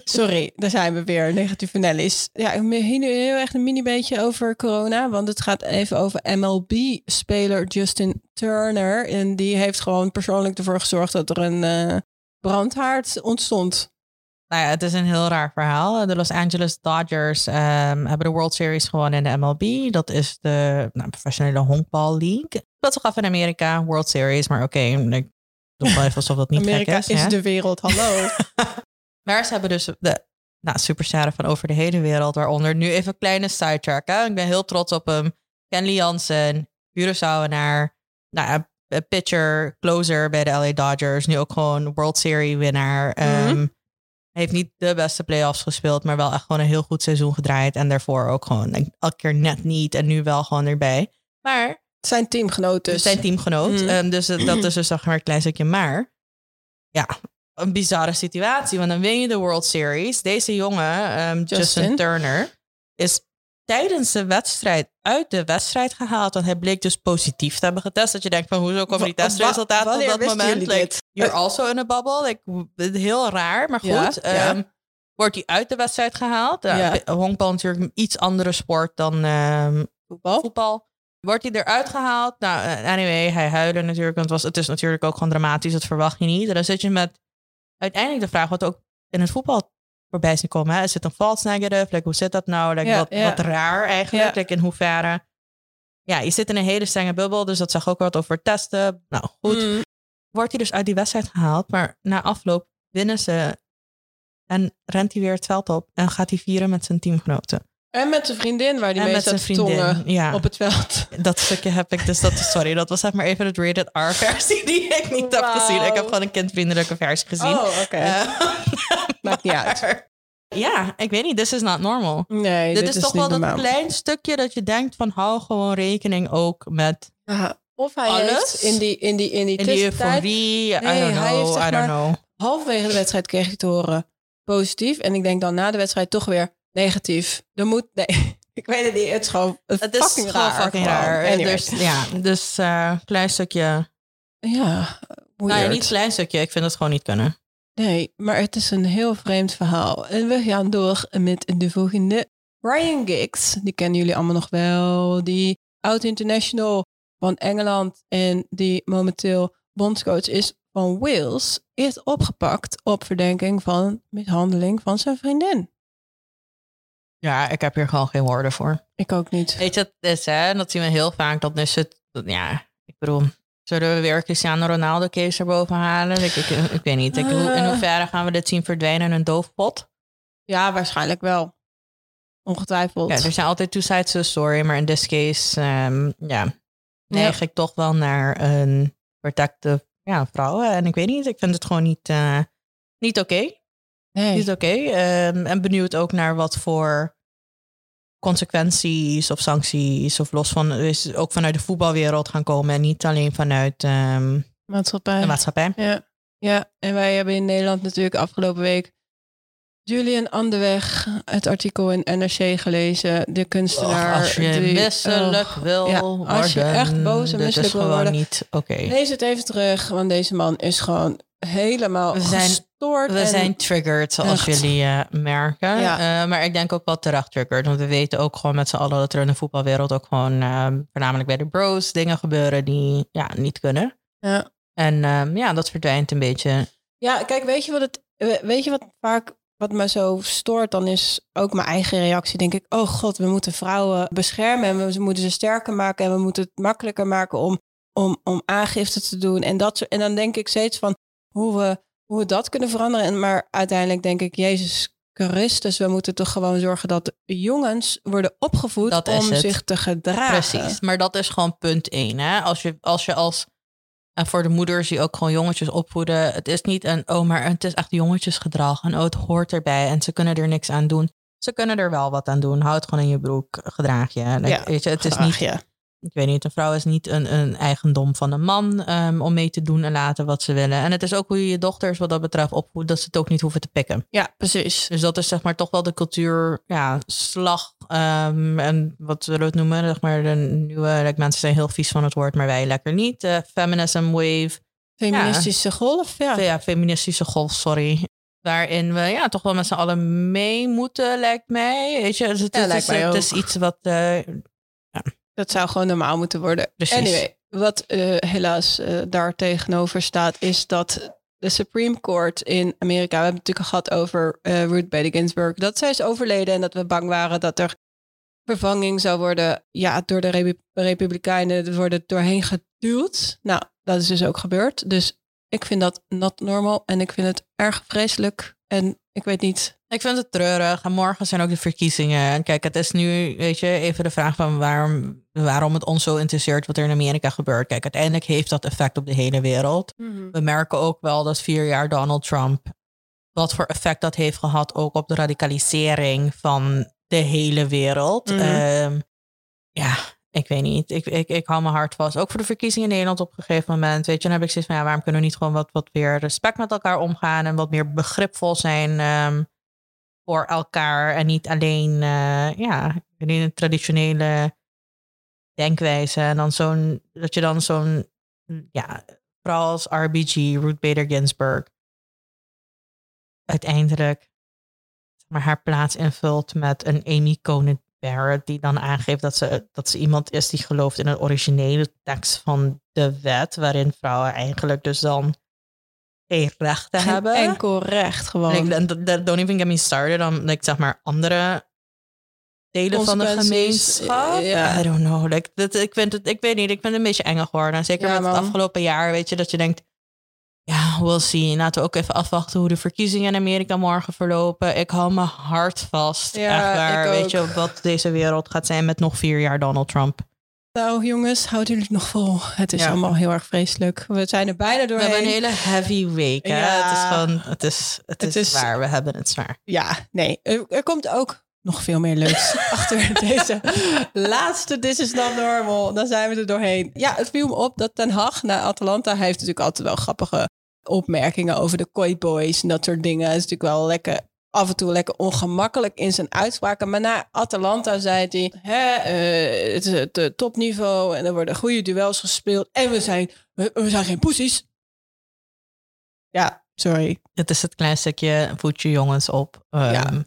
Sorry, daar zijn we weer. Negatieve Nellies. Ja, ik heel erg een mini beetje over corona. Want het gaat even over MLB-speler Justin Turner. En die heeft gewoon persoonlijk ervoor gezorgd dat er een uh, brandhaard ontstond. Nou ja, het is een heel raar verhaal. De Los Angeles Dodgers um, hebben de World Series gewonnen in de MLB. Dat is de nou, professionele honkbal league. Dat is toch af in Amerika, World Series. Maar oké, okay, ik doe wel even alsof dat niet Amerika gek is. is hè? de wereld, hallo. maar ze hebben dus de nou, supersterren van over de hele wereld. Waaronder nu even een kleine sidetrack. Hè? Ik ben heel trots op hem. Kenley Jansen, Curaçaoenaar. Nou, pitcher, closer bij de LA Dodgers. Nu ook gewoon World Series winnaar. Mm -hmm. Heeft niet de beste playoffs gespeeld, maar wel echt gewoon een heel goed seizoen gedraaid. En daarvoor ook gewoon elke keer net niet en nu wel gewoon erbij. Maar... Zijn teamgenoot dus. Zijn teamgenoot. Mm. Um, dus dat is dus zeg maar een klein stukje. Maar ja, een bizarre situatie. Want dan win je de World Series. Deze jongen, um, Justin. Justin Turner, is tijdens de wedstrijd uit de wedstrijd gehaald. Want hij bleek dus positief te hebben getest. Dat je denkt van hoezo komen die testresultaten op dat moment? Like, you're also in a bubble. Like, heel raar, maar goed. Ja, ja. Um, wordt hij uit de wedstrijd gehaald? Ja. Honkbal natuurlijk een iets andere sport dan um, voetbal. voetbal. Wordt hij eruit gehaald? Nou, anyway, hij huilde natuurlijk. Want het, was, het is natuurlijk ook gewoon dramatisch. Dat verwacht je niet. En dan zit je met uiteindelijk de vraag wat ook in het voetbal voorbij zien komen. Hè? Is het een false negative? Like, hoe zit dat nou? Like, ja, wat, ja. wat raar eigenlijk. Like, in hoeverre ja, je zit in een hele strenge bubbel, dus dat zag ook wat over testen. Nou goed, Mm. wordt hij dus uit die wedstrijd gehaald, maar na afloop winnen ze en rent hij weer het veld op en gaat hij vieren met zijn teamgenoten. En met zijn vriendin, waar die en mee zat tongen. Ja, op het veld. dat stukje heb ik dus, dat, sorry, dat was zeg maar even het rated R-versie die ik niet heb gezien. Ik heb gewoon een kindvriendelijke versie gezien. Oh, oké. Eh, Maakt niet uit. Ja, ik weet niet, this is not normal. Nee, dit, dit, is, toch wel dat klein stukje dat je denkt van hou gewoon rekening ook met Ja, of hij Alles? heeft in die, in die, in die in die. I don't hij heeft know, zeg I don't maar- know. Halverwege de wedstrijd kreeg hij te horen positief. En ik denk dan na de wedstrijd toch weer negatief. Er moet... Nee, ik weet het niet. Het is gewoon het Het is fucking raar. fucking raar. Anyway. Dus ja, dus eh klein stukje. ja, Nou ja, niet klein stukje. Ik vind het gewoon niet kunnen. Nee, maar het is een heel vreemd verhaal. En we gaan door met de volgende. Ryan Giggs, die kennen jullie allemaal nog wel. Die oud-international van Engeland en die momenteel bondscoach is van Wales, is opgepakt op verdenking van mishandeling van zijn vriendin. Ja, ik heb hier gewoon geen woorden voor. Ik ook niet. Weet je, het is hè, dat zien we heel vaak. Dat is het, dat- ja, ik bedoel, zullen we weer Cristiano Ronaldo case erboven halen? Ik, ik, ik weet niet. Ik, in Eh. hoeverre gaan we dit zien verdwijnen in een doofpot? Ja, waarschijnlijk wel. Ongetwijfeld. Ja, er zijn altijd two sides to the story, maar in this case, ehm, ja, neig ik toch wel naar een protective ja, vrouwen. En ik weet niet, ik vind het gewoon niet, eh, niet oké. Nee. Niet oké. Ehm, en benieuwd ook naar wat voor consequenties of sancties of los van, is ook vanuit de voetbalwereld gaan komen en niet alleen vanuit ehm, Maatschappij. de maatschappij. Ja. ja, en wij hebben in Nederland natuurlijk afgelopen week Julian Anderweg, het artikel in NRC gelezen. De kunstenaar. Och, als je die- misselijk wil ja, worden. als je echt boos en misselijk is wil worden. niet oké. Lees het even terug, want deze man is gewoon helemaal We zijn- gestoord. We en- zijn triggered, zoals Echt. jullie eh, merken. Ja. Eh, maar ik denk ook wel terecht triggered. Want we weten ook gewoon met z'n allen dat er in de voetbalwereld ook gewoon, eh, voornamelijk bij de bros, dingen gebeuren die ja, niet kunnen. Ja. En ehm, ja, dat verdwijnt een beetje. Ja, kijk, weet je wat het, weet je wat vaak wat me zo stoort, dan is ook mijn eigen reactie. Denk ik, oh god, we moeten vrouwen beschermen en we moeten ze sterker maken en we moeten het makkelijker maken om, om, om aangifte te doen. En, dat, soort- en dan denk ik steeds van hoe we, hoe we dat kunnen veranderen. En, maar uiteindelijk denk ik, Jezus Christus, we moeten toch gewoon zorgen dat jongens worden opgevoed Dat om zich te gedragen. Precies. Maar dat is gewoon punt één. Hè? Als je als, je als en voor de moeders die ook gewoon jongetjes opvoeden. Het is niet een, oh, maar het is echt jongetjesgedrag. En oh, het hoort erbij. En ze kunnen er niks aan doen. Ze kunnen er wel wat aan doen. Houd gewoon in je broek. Gedraag je. Like, Ja, weet je het is niet, ja. Ik weet niet, een vrouw is niet een, een eigendom van een man ehm, om mee te doen en laten wat ze willen. En het is ook hoe je je dochters wat dat betreft opvoedt, dat ze het ook niet hoeven te pikken. ja, precies. Dus dat is zeg maar toch wel de cultuur, ja, slag. ehm, en wat zullen we het noemen? Zeg maar de nieuwe, like, mensen zijn heel vies van het woord, maar wij lekker niet. Eh, feminism wave, Feministische golf, ja. ja. feministische golf, sorry. Waarin we ja, toch wel met z'n allen mee moeten, lijkt mij. Weet je, dus het, Ja, is iets wat eh, Dat zou gewoon normaal moeten worden. Precies. Anyway, wat eh, helaas eh, daar tegenover staat, is dat de Supreme Court in Amerika, we hebben het natuurlijk gehad over eh, Ruth Bader Ginsburg, dat zij is overleden en dat we bang waren dat er vervanging zou worden, ja, door de Repu- Republikeinen er worden doorheen geduwd. Nou, dat is dus ook gebeurd. Dus ik vind dat not normal en ik vind het erg vreselijk. En ik weet niet. Ik vind het treurig. En morgen zijn ook de verkiezingen. En kijk, het is nu, weet je, even de vraag van waarom, waarom het ons zo interesseert wat er in Amerika gebeurt. Kijk, uiteindelijk heeft dat effect op de hele wereld. We merken ook wel dat vier jaar Donald Trump, wat voor effect dat heeft gehad ook op de radicalisering van de hele wereld. Mhm. Ehm, ja, ik weet niet. Ik, ik, ik hou mijn hart vast. Ook voor de verkiezingen in Nederland op een gegeven moment. Weet je, dan heb ik zoiets van, ja, waarom kunnen we niet gewoon wat, wat meer respect met elkaar omgaan en wat meer begripvol zijn ehm, voor elkaar en niet alleen, eh, ja, alleen een traditionele denkwijze. En dan zo'n, dat je dan zo'n, ja, vooral als RBG, Ruth Bader Ginsburg, uiteindelijk maar, haar plaats invult met een Amy Coney Barrett, die dan aangeeft dat ze, dat ze iemand is die gelooft in een originele tekst van de wet, waarin vrouwen eigenlijk dus dan geen rechten hebben. enkel recht gewoon. Like, don't even get me started on like, zeg maar andere delen van de gemeenschap. Ja. I don't know. Like, dat, ik, vind het, ik weet niet, ik ben een beetje enger geworden. Zeker Ja, met het man. afgelopen jaar, weet je, dat je denkt... Ja, we'll see. Laten we ook even afwachten hoe de verkiezingen in Amerika morgen verlopen. Ik hou mijn hart vast. Ja, Echt waar. Weet ook. je wat deze wereld gaat zijn met nog vier jaar Donald Trump. Nou jongens, houd jullie het nog vol. Het is Ja. allemaal heel erg vreselijk. We zijn er bijna We doorheen. hebben een hele heavy week. Hè? Ja. Het is gewoon, het is, het Het is, is- zwaar. We hebben het zwaar. Ja, nee. Er, er komt ook nog veel meer leuks achter deze laatste This is not normal. Dan zijn we er doorheen. Ja, het viel me op dat Ten Hag naar Atalanta... hij heeft natuurlijk altijd wel grappige opmerkingen over de Koi Boys en dat soort dingen. Het is natuurlijk wel lekker af en toe lekker ongemakkelijk in zijn uitspraken. Maar na Atalanta zei hij... Hè, eh, het is het eh, topniveau en er worden goede duels gespeeld. En we zijn, we, we zijn geen poesies. Ja, sorry. Het is het klein stukje voetje jongens op. Ja.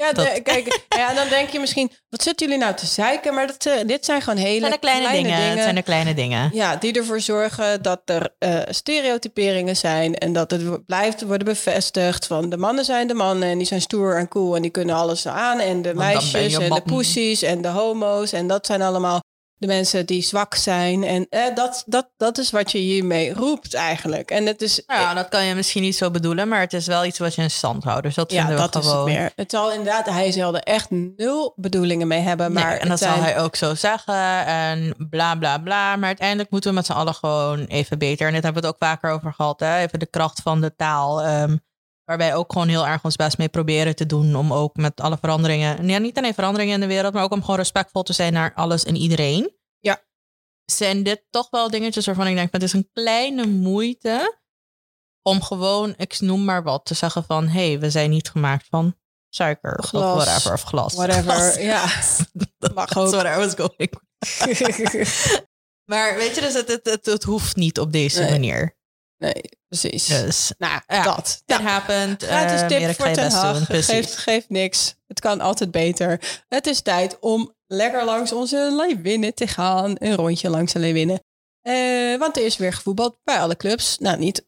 Ja, Dat- de- kijk, ja, dan denk je misschien, wat zitten jullie nou te zeiken? Maar dat, eh, dit zijn gewoon hele zijn de kleine, dingen. Het zijn de kleine dingen. Ja, die ervoor zorgen dat er eh, stereotyperingen zijn en dat het blijft worden bevestigd van de mannen zijn de mannen en die zijn stoer en cool en die kunnen alles aan en de meisjes je en de man. poesies en de homo's en dat zijn allemaal de mensen die zwak zijn en eh, dat, dat, dat is wat je hiermee roept eigenlijk. En het is Nou Ja, dat kan je misschien niet zo bedoelen, maar het is wel iets wat je in stand houdt. Dus dat ja, vinden we dat is gewoon. het meer. Het zal inderdaad, hij zal er echt nul bedoelingen mee hebben, Nee, maar en het dat zal hij ook zo zeggen en bla bla bla. Maar uiteindelijk moeten we met z'n allen gewoon even beter. En dit hebben we het ook vaker over gehad. Hè? Even de kracht van de taal. Ehm, waarbij ook gewoon heel erg ons best mee proberen te doen. Om ook met alle veranderingen. Ja, niet alleen veranderingen in de wereld, maar ook om gewoon respectvol te zijn naar alles en iedereen. Ja. Zijn dit toch wel dingetjes waarvan ik denk, het is een kleine moeite om gewoon, ik noem maar wat, te zeggen van hé, hey, we zijn niet gemaakt van suiker Glas, of whatever, of glas. whatever, ja. Mag That's ook. what I was going. Maar weet je, dus het, het, het, het hoeft niet op deze Nee. manier. nee, precies. Dus Nou, Ja. dat. Ja. happened. Gratis tip Erik, voor Ten. Hag. Geeft niks. Het kan altijd beter. Het is tijd om lekker langs onze Leeuwinnen te gaan. Een rondje langs de Leeuwinnen. Eh, want er is weer gevoetbald bij alle clubs. Nou, niet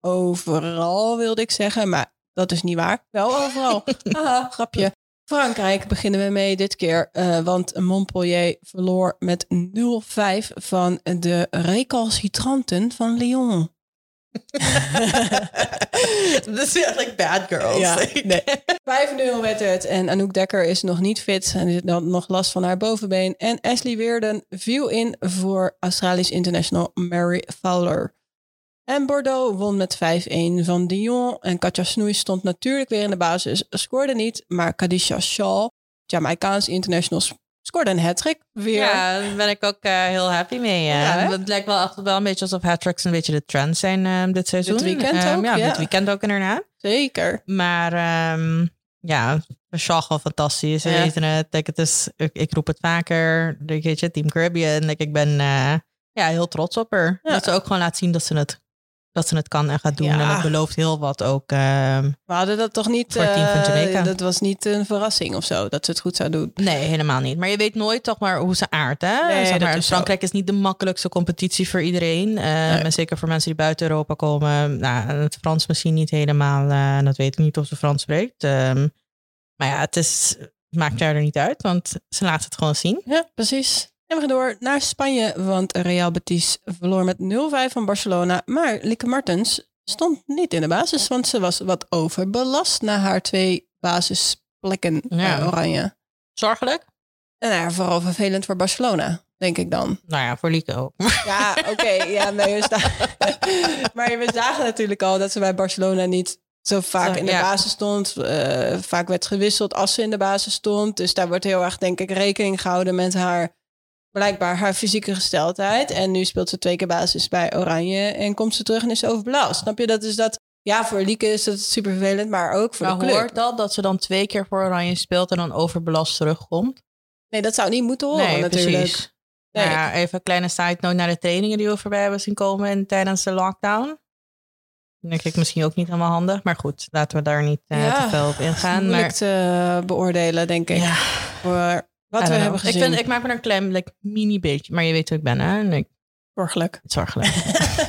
overal wilde ik zeggen, maar dat is niet waar. Wel overal. Haha, grapje. Frankrijk beginnen we mee dit keer, eh, want Montpellier verloor met 0-5 van de recalcitranten van Lyon. Dat is eigenlijk bad girls. Ja, nee. 5-0 werd het. En Anouk Dekker is nog niet fit. En heeft dan nog last van haar bovenbeen. En Ashley Weerden viel in voor Australisch international Mary Fowler. En Bordeaux won met 5-1 van Dijon. En Katja Snoei stond natuurlijk weer in de basis. Scoorde niet, maar Kadisha Shaw, Jamaicaans international, scoorde een hat-trick weer. Ja, daar ben ik ook eh, heel happy mee. eh. Ja, het lijkt wel echt wel een beetje alsof hat-tricks een beetje de trend zijn eh, dit seizoen. Dit weekend Ehm, ook, ja, ja. dit weekend ook inderdaad. Zeker. Maar ehm, ja, Shaw gewoon fantastisch. Ja. het. Het is, ik, ik roep het vaker. Weet je, Team Caribbean. Like, ik ben eh, ja, heel trots op haar. Dat ze ook gewoon laat zien dat ze het, dat ze het kan en gaat doen. Ja. En het belooft heel wat ook. ehm, We hadden dat toch niet... Voor het team van eh, dat was niet een verrassing of zo, dat ze het goed zou doen. nee, helemaal niet. Maar je weet nooit toch maar hoe ze aardt. Hè? Nee, zeg dat maar, is zo. Frankrijk is niet de makkelijkste competitie voor iedereen. En zeker voor mensen die buiten Europa komen. Nou, het Frans misschien niet helemaal. eh, En dat weet ik niet of ze Frans spreekt. Ehm, maar ja, het, is, maakt er niet uit. Want ze laat het gewoon zien. Ja, precies. En we gaan door naar Spanje, want Real Betis verloor met 0-5 van Barcelona. Maar Lieke Martens stond niet in de basis, want ze was wat overbelast na haar twee basisplekken Ja. bij Oranje. Zorgelijk? En nou ja, vooral vervelend voor Barcelona, denk ik dan. Nou ja, voor Lieke ook. Ja, oké. ja, nee, we maar we zagen natuurlijk al dat ze bij Barcelona niet zo vaak in de ja. basis stond. Eh, vaak werd gewisseld als ze in de basis stond. Dus daar wordt heel erg, denk ik, rekening gehouden met haar blijkbaar haar fysieke gesteldheid. En nu speelt ze twee keer basis bij Oranje en komt ze terug en is ze overbelast. Snap je? Dat is dat. Ja, voor Lieke is dat super vervelend, maar ook voor Maar de club. hoort dat dat ze dan twee keer voor Oranje speelt en dan overbelast terugkomt? Nee, dat zou niet moeten horen natuurlijk. precies. Nee. Nou ja, even een kleine side note naar de trainingen die we voorbij hebben zien komen in, tijdens de lockdown. Denk ik misschien ook niet helemaal handig. Maar goed, laten we daar niet eh, Ja, te veel op ingaan. Moeilijk Maar te beoordelen, denk ik. ja, Voor wat we hebben gezien. Ik, vind, ik maak me een klein like, mini beetje. Maar je weet hoe ik ben, hè? En ik, Zorgelijk. zorgelijk.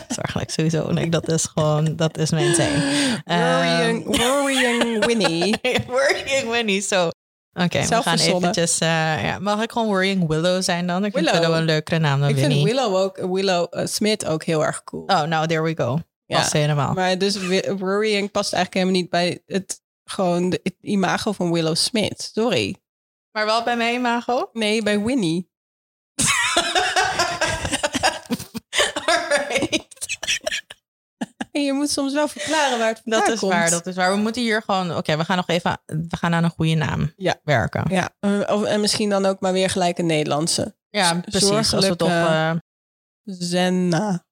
zorgelijk, sowieso. Dat is gewoon, dat is mijn zijn. Worrying, Ehm, worrying Winnie. Worrying Winnie, zo. Oké, we gaan eventjes... Uh, ja, mag ik gewoon Worrying Willow zijn dan? Ik vind Willow een leukere naam dan ik Winnie. Ik vind Willow ook, Willow uh, Smith ook heel erg cool. Oh, nou, there we go. Ja, Past helemaal. Maar dus Worrying past eigenlijk helemaal niet bij het, gewoon de, het imago van Willow Smith. Sorry. Maar wel bij mijn imago? Nee, bij Winnie. En je moet soms wel verklaren waar het vandaan dat is komt. waar, dat is waar. We moeten hier gewoon... Oké, we gaan nog even... We gaan aan een goede naam ja. werken. Ja, of, en misschien dan ook maar weer gelijk een Nederlandse. Ja, precies. Als we toch... Uh... Zenna.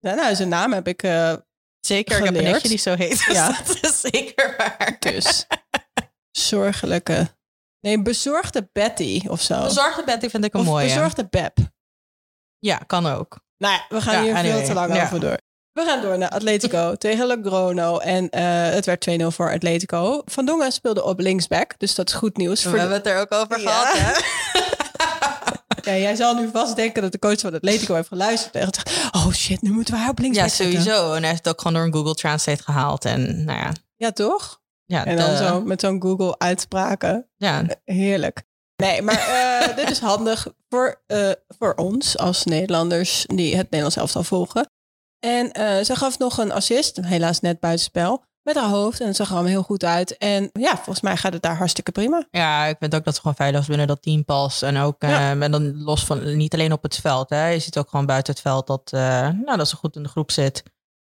Zenna is een naam, heb ik uh, Zeker, geleerd. ik heb een nichtje die zo heet. Dus ja. dat is zeker waar. Dus, zorgelijke... Nee, bezorgde Betty of zo. Bezorgde Betty vind ik een of mooie. bezorgde Beb. Ja, kan ook. Nou ja, we gaan ja, hier anyway. veel te lang ja. over door. We gaan door naar Atletico tegen Logrono. En uh, het werd 2-0 voor Atletico. Van Dongen speelde op linksback. Dus dat is goed nieuws. We voor hebben het er ook over ja. gehad, hè? ja, jij zal nu vast denken dat de coach van Atletico heeft geluisterd. En oh shit, nu moeten we haar op linksback Ja, sowieso. Zetten. En hij heeft het ook gewoon door een Google Translate gehaald. En nou ja. Ja, toch? Ja, en dan zo met zo'n Google uitspraken. Ja. Heerlijk. Nee, maar uh, dit is handig voor, uh, voor ons als Nederlanders die het Nederlands elftal volgen. En uh, ze gaf nog een assist, helaas net buitenspel, met haar hoofd. En het zag er allemaal heel goed uit. En ja, volgens mij gaat het daar hartstikke prima. Ja, ik vind ook dat ze gewoon veilig is binnen dat team past. En ook ja. en dan los van, niet alleen op het veld. Hè. Je ziet ook gewoon buiten het veld dat, nou, dat ze goed in de groep zit.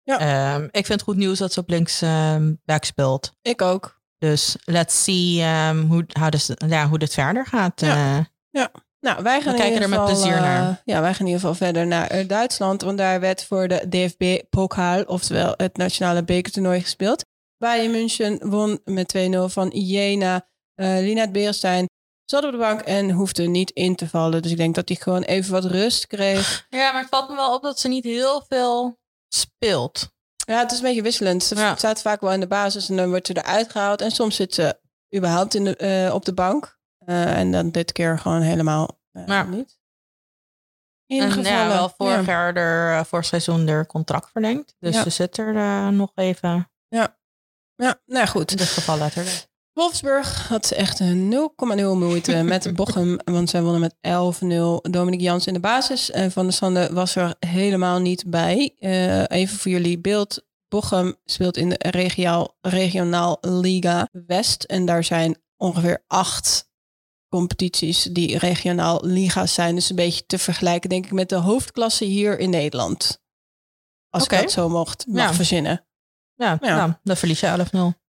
Ja. Um, ik vind het goed nieuws dat ze op links um, back speelt. Ik ook. Dus let's see um, hoe, dus, ja, hoe dit verder gaat. Ja. ja. Nou, wij gaan We kijken er met geval, plezier naar. Uh, ja, wij gaan in ieder geval verder naar uh, Duitsland. Want daar werd voor de DFB Pokal, oftewel het nationale bekertoernooi, gespeeld. Bayern München won met 2-0 van Jena. Uh, Linat Beerstein zat op de bank en hoefde niet in te vallen. Dus ik denk dat hij gewoon even wat rust kreeg. Ja, maar het valt me wel op dat ze niet heel veel speelt. Ja, het is een beetje wisselend. Ze ja. staat vaak wel in de basis en dan wordt ze eruit gehaald. En soms zit ze überhaupt in de, uh, op de bank. Uh, en dan dit keer gewoon helemaal uh, ja. niet. En ja, wel vorig ja. jaar er, voor seizoen er contract verlengd. Dus ze zit er nog even. Ja. Ja, nou goed. In dit geval letterlijk. Wolfsburg had echt een 0,0 moeite met Bochum. Want zij wonnen met 11-0. Dominic Jans in de basis. En Van der Sande was er helemaal niet bij. Uh, even voor jullie beeld. Bochum speelt in de regionaal, regionaal Liga West. En daar zijn ongeveer acht competities die regionaal liga's zijn. Dus een beetje te vergelijken, denk ik, met de hoofdklasse hier in Nederland. Als okay. ik dat zo mocht mag ja. verzinnen. Ja, ja. Nou, dan verlies je 11-0.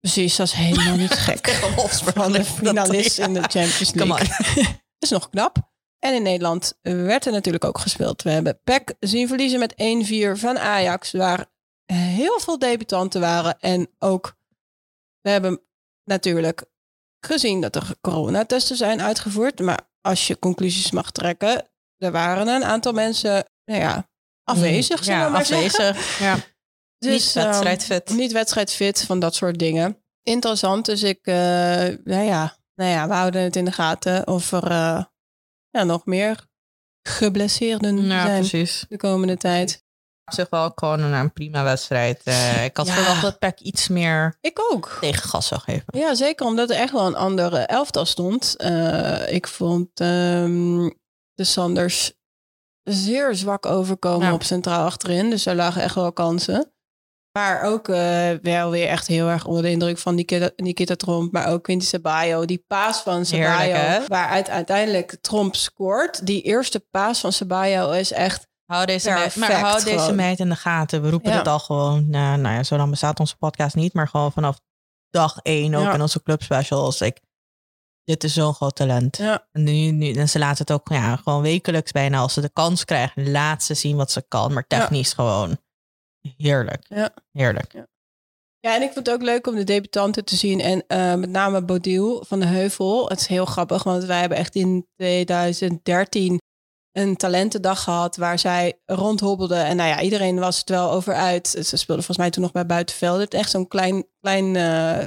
Precies, dat is helemaal niet gek. Van de finalist in de Champions League. dat is nog knap. En in Nederland werd er natuurlijk ook gespeeld. We hebben PEC zien verliezen met 1-4 van Ajax, waar heel veel debutanten waren. En ook, we hebben natuurlijk gezien dat er coronatesten zijn uitgevoerd. Maar als je conclusies mag trekken, er waren een aantal mensen, nou ja, afwezig, ja, maar afwezig. Zeggen. Ja. Dus, niet wedstrijdfit. Um, niet wedstrijdfit van dat soort dingen. Interessant, dus ik, uh, nou, ja, nou ja, we houden het in de gaten of er uh, ja, nog meer geblesseerden ja, zijn precies. de komende tijd. Op zich wel gewoon een, een prima wedstrijd. Uh, ik had ja. verwacht dat Peck iets meer ik ook. tegen gas zou geven. Ja, zeker omdat er echt wel een andere elftal stond. Uh, ik vond um, de Sanders zeer zwak overkomen ja. op centraal achterin. Dus daar lagen echt wel kansen. Maar ook uh, wel weer echt heel erg onder de indruk van Nikita, Nikita Tromp. Maar ook Quinty Ceballo. Die paas van Ceballo. Waaruit uiteindelijk Tromp scoort. Die eerste paas van Ceballo is echt Hou deze, meid, maar hou deze meid in de gaten. We roepen ja. het al gewoon. Nou, nou ja, zo lang bestaat onze podcast niet. Maar gewoon vanaf dag één ook ja. in onze club specials. Ik, dit is zo'n groot talent. Ja. En, nu, nu, en ze laten het ook ja, gewoon wekelijks bijna. Als ze de kans krijgen, laat ze zien wat ze kan. Maar technisch gewoon heerlijk. Ja. Heerlijk. Ja. Ja, en ik vond het ook leuk om de debutanten te zien. En uh, met name Bodil van de Heuvel. Het is heel grappig, want wij hebben echt in 2013 een talentendag gehad waar zij rondhobbelde. En nou ja, iedereen was het wel over uit. Ze speelde volgens mij toen nog bij Buitenveld. Het echt zo'n klein, klein, uh,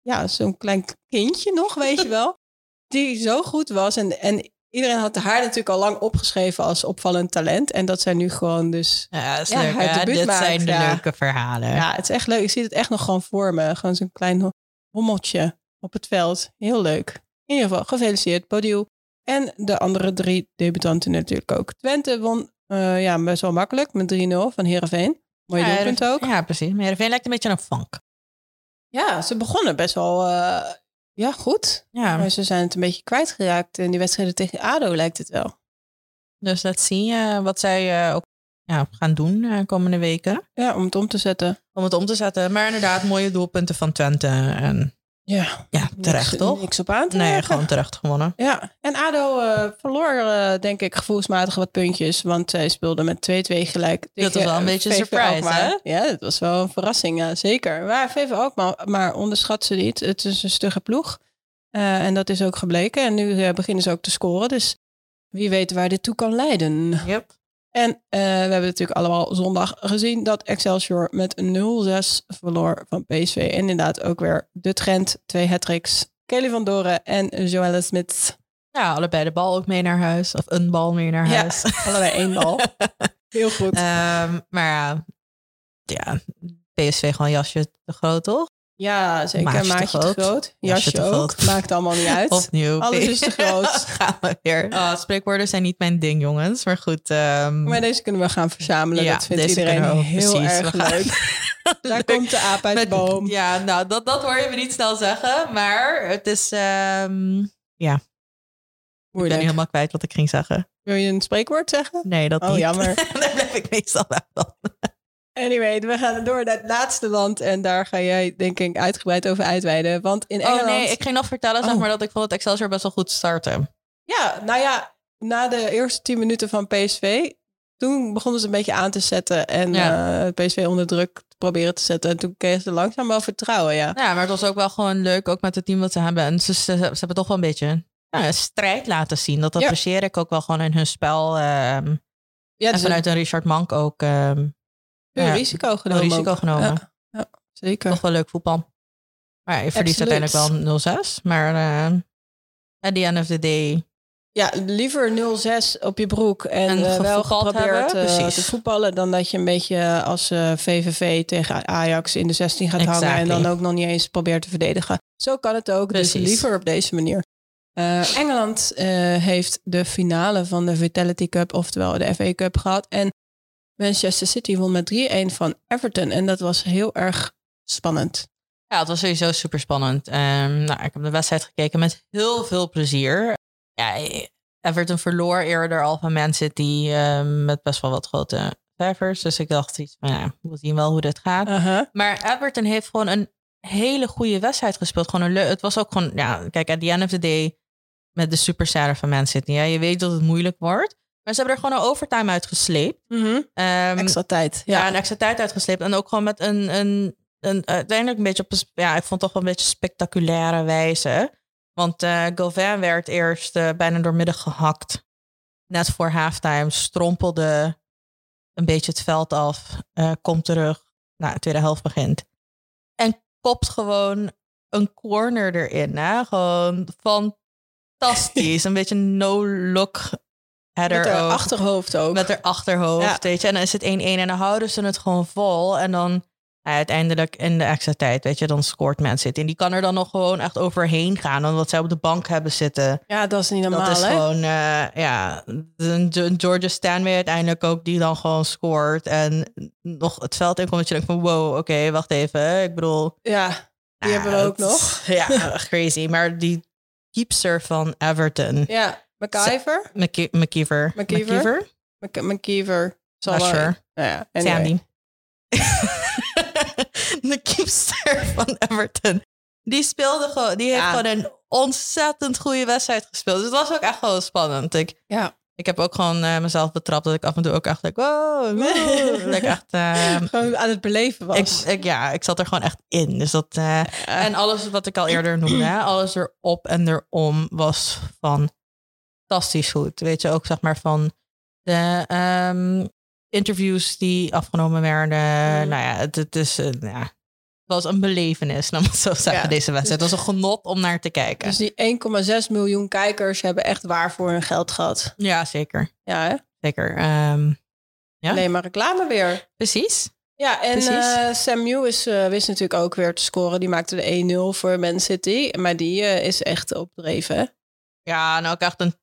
ja, zo'n klein kindje nog, weet je wel. Die zo goed was. En, en iedereen had haar natuurlijk al lang opgeschreven als opvallend talent. En dat zijn nu gewoon dus... Ja, dat is ja, leuk. Ja, dit maakt. zijn de ja. leuke verhalen. Ja, het is echt leuk. Ik zie het echt nog gewoon voor me. Gewoon zo'n klein hommeltje. op het veld. Heel leuk. In ieder geval, gefeliciteerd, Bodil. En de andere drie debutanten natuurlijk ook. Twente won uh, ja, best wel makkelijk met 3-0 van Heerenveen. Mooi doelpunt ook. Ja, precies. Maar Heerenveen lijkt een beetje een vank. Ja, ze begonnen best wel uh, ja, goed. Ja. Maar ze zijn het een beetje kwijtgeraakt. In die wedstrijden tegen ADO lijkt het wel. Dus dat zie je wat zij uh, ook ja, gaan doen uh, komende weken. Ja, om het om te zetten. Om het om te zetten. Maar inderdaad, mooie doelpunten van Twente. En ja, ja terecht toch? Niks op aan te Nee, gewoon terecht gewonnen. Ja, en ADO uh, verloor uh, denk ik gevoelsmatig wat puntjes. Want zij speelde met 2-2 gelijk Dat was wel een beetje een surprise, hè? Ja, dat was wel een verrassing, ja, zeker. Maar VV ook, maar, maar onderschat ze niet. Het is een stugge ploeg. Uh, en dat is ook gebleken. En nu beginnen ze ook te scoren. Dus wie weet waar dit toe kan leiden. Yep. En uh, we hebben natuurlijk allemaal zondag gezien dat Excelsior met 0-6 verloor van PSV. En inderdaad ook weer de trend, twee hat-tricks. Kelly van Doren en Joelle Smits. Ja, allebei de bal ook mee naar huis. Of een bal mee naar huis. Ja, allebei één bal. Heel goed. Um, maar ja, ja, PSV gewoon jasje te groot, toch? Ja, zeker. Maatje, Maatje te, groot. te groot. Jasje, Jasje ook. Groot. Maakt allemaal niet uit. Opnieuw. Alles is te groot. gaan we weer. Oh, spreekwoorden zijn niet mijn ding, jongens. Maar goed. Um... Maar deze kunnen we gaan verzamelen. Ja, dat vindt iedereen heel precies. erg leuk. Daar komt de aap uit de boom. Ja, nou, dat, dat hoor je me niet snel zeggen. Maar het is, um, ja. Ik ben helemaal kwijt wat ik ging zeggen. Wil je een spreekwoord zeggen? Nee, dat oh, niet. jammer. Daar blijf ik meestal dan. Anyway, we gaan door naar het laatste land. En daar ga jij, denk ik, uitgebreid over uitweiden. Want in Engeland... Oh nee, ik ging nog vertellen, zeg oh. maar, dat ik vond dat Excelsior best wel goed starten. Ja, nou ja, na de eerste tien minuten van PSV... toen begonnen ze een beetje aan te zetten. En ja. uh, PSV onder druk proberen te zetten. En toen kregen ze langzaam wel vertrouwen, ja. Ja, maar het was ook wel gewoon leuk, ook met het team wat ze hebben. En ze, ze, ze hebben toch wel een beetje ja, een strijd laten zien. Dat apprecieer ik ook wel gewoon in hun spel. Um, ja, en vanuit een Richard Mank ook... Um, ja, risico genomen. risico genomen. Ja, ja, zeker. Toch wel leuk voetbal. Maar je verliest uiteindelijk wel 0-6. Maar uh, at the end of the day... Ja, liever 0-6 op je broek en, en uh, wel geprobeerd uh, te voetballen... dan dat je een beetje als VVV tegen Ajax in de 16 gaat exactly. hangen... en dan ook nog niet eens probeert te verdedigen. Zo kan het ook, dus Precies. dus liever op deze manier. Engeland heeft de finale van de Vitality Cup, oftewel de FA Cup gehad. En Manchester City won met 3-1 van Everton. En dat was heel erg spannend. Ja, het was sowieso super spannend. Um, nou, ik heb de wedstrijd gekeken met heel veel plezier. Ja, Everton verloor eerder al van Man City um, met best wel wat grote cijfers. Dus ik dacht iets van, ja, we zien wel hoe dit gaat. Uh -huh. Maar Everton heeft gewoon een hele goede wedstrijd gespeeld. Gewoon een het was ook gewoon, ja, kijk, at the end of the day met de supersterren van Man City. Ja, je weet dat het moeilijk wordt. Maar ze hebben er gewoon een overtime uitgesleept. Mm -hmm. um, extra tijd. Ja. ja, een extra tijd uitgesleept. En ook gewoon met een, een, een uiteindelijk een beetje op een, ja, ik vond toch wel een beetje spectaculaire wijze. Want uh, Gauvin werd eerst uh, bijna doormidden gehakt. Net voor halftime strompelde een beetje het veld af. Uh, komt terug. Nou, de tweede helft begint. En kopt gewoon een corner erin. Hè? Gewoon fantastisch. een beetje no-look met haar achterhoofd ook. Met haar achterhoofd, weet je. En dan is het 1-1 en dan houden ze het gewoon vol. En dan uiteindelijk in de extra tijd, weet je, dan scoort Man City. En die kan er dan nog gewoon echt overheen gaan. Omdat zij op de bank hebben zitten. Ja, dat is niet normaal, Dat is hè? gewoon, uh, ja, Georgia Stanway uiteindelijk ook, die dan gewoon scoort. En nog het veld in komt dat je denkt van, wow, oké, okay, wacht even. Ik bedoel... Ja, die hebben we ook nog. Ja, crazy. Maar die keepster van Everton... Ja McIver? McKeever. McKeever? McKeever. Zal sure. Ja, anyway. Sandy. de keepster van Everton. Die speelde gewoon, die heeft gewoon een ontzettend goede wedstrijd gespeeld. Dus het was ook echt gewoon spannend. Ik, ja. ik heb ook gewoon uh, mezelf betrapt dat ik af en toe ook echt like, wow, wow. dat ik echt uh, gewoon aan het beleven was. Ik, ik, ja, ik zat er gewoon echt in. Dus dat uh, en alles wat ik al eerder noemde, alles erop en erom was van fantastisch goed. Weet je ook, zeg maar, van de um, interviews die afgenomen werden. Mm. Nou ja, het, het is uh, ja, het was een belevenis, laat maar zo zeggen, ja. deze wedstrijd. Het was een genot om naar te kijken. Dus die 1,6 miljoen kijkers hebben echt waar voor hun geld gehad. Ja, zeker. Ja, hè? Zeker. Um, ja. Nee, maar reclame weer. Precies. Ja, en uh, Sam Lewis uh, wist natuurlijk ook weer te scoren. Die maakte de 1-0 voor Man City. Maar die uh, is echt opdreven. Ja, nou ook echt een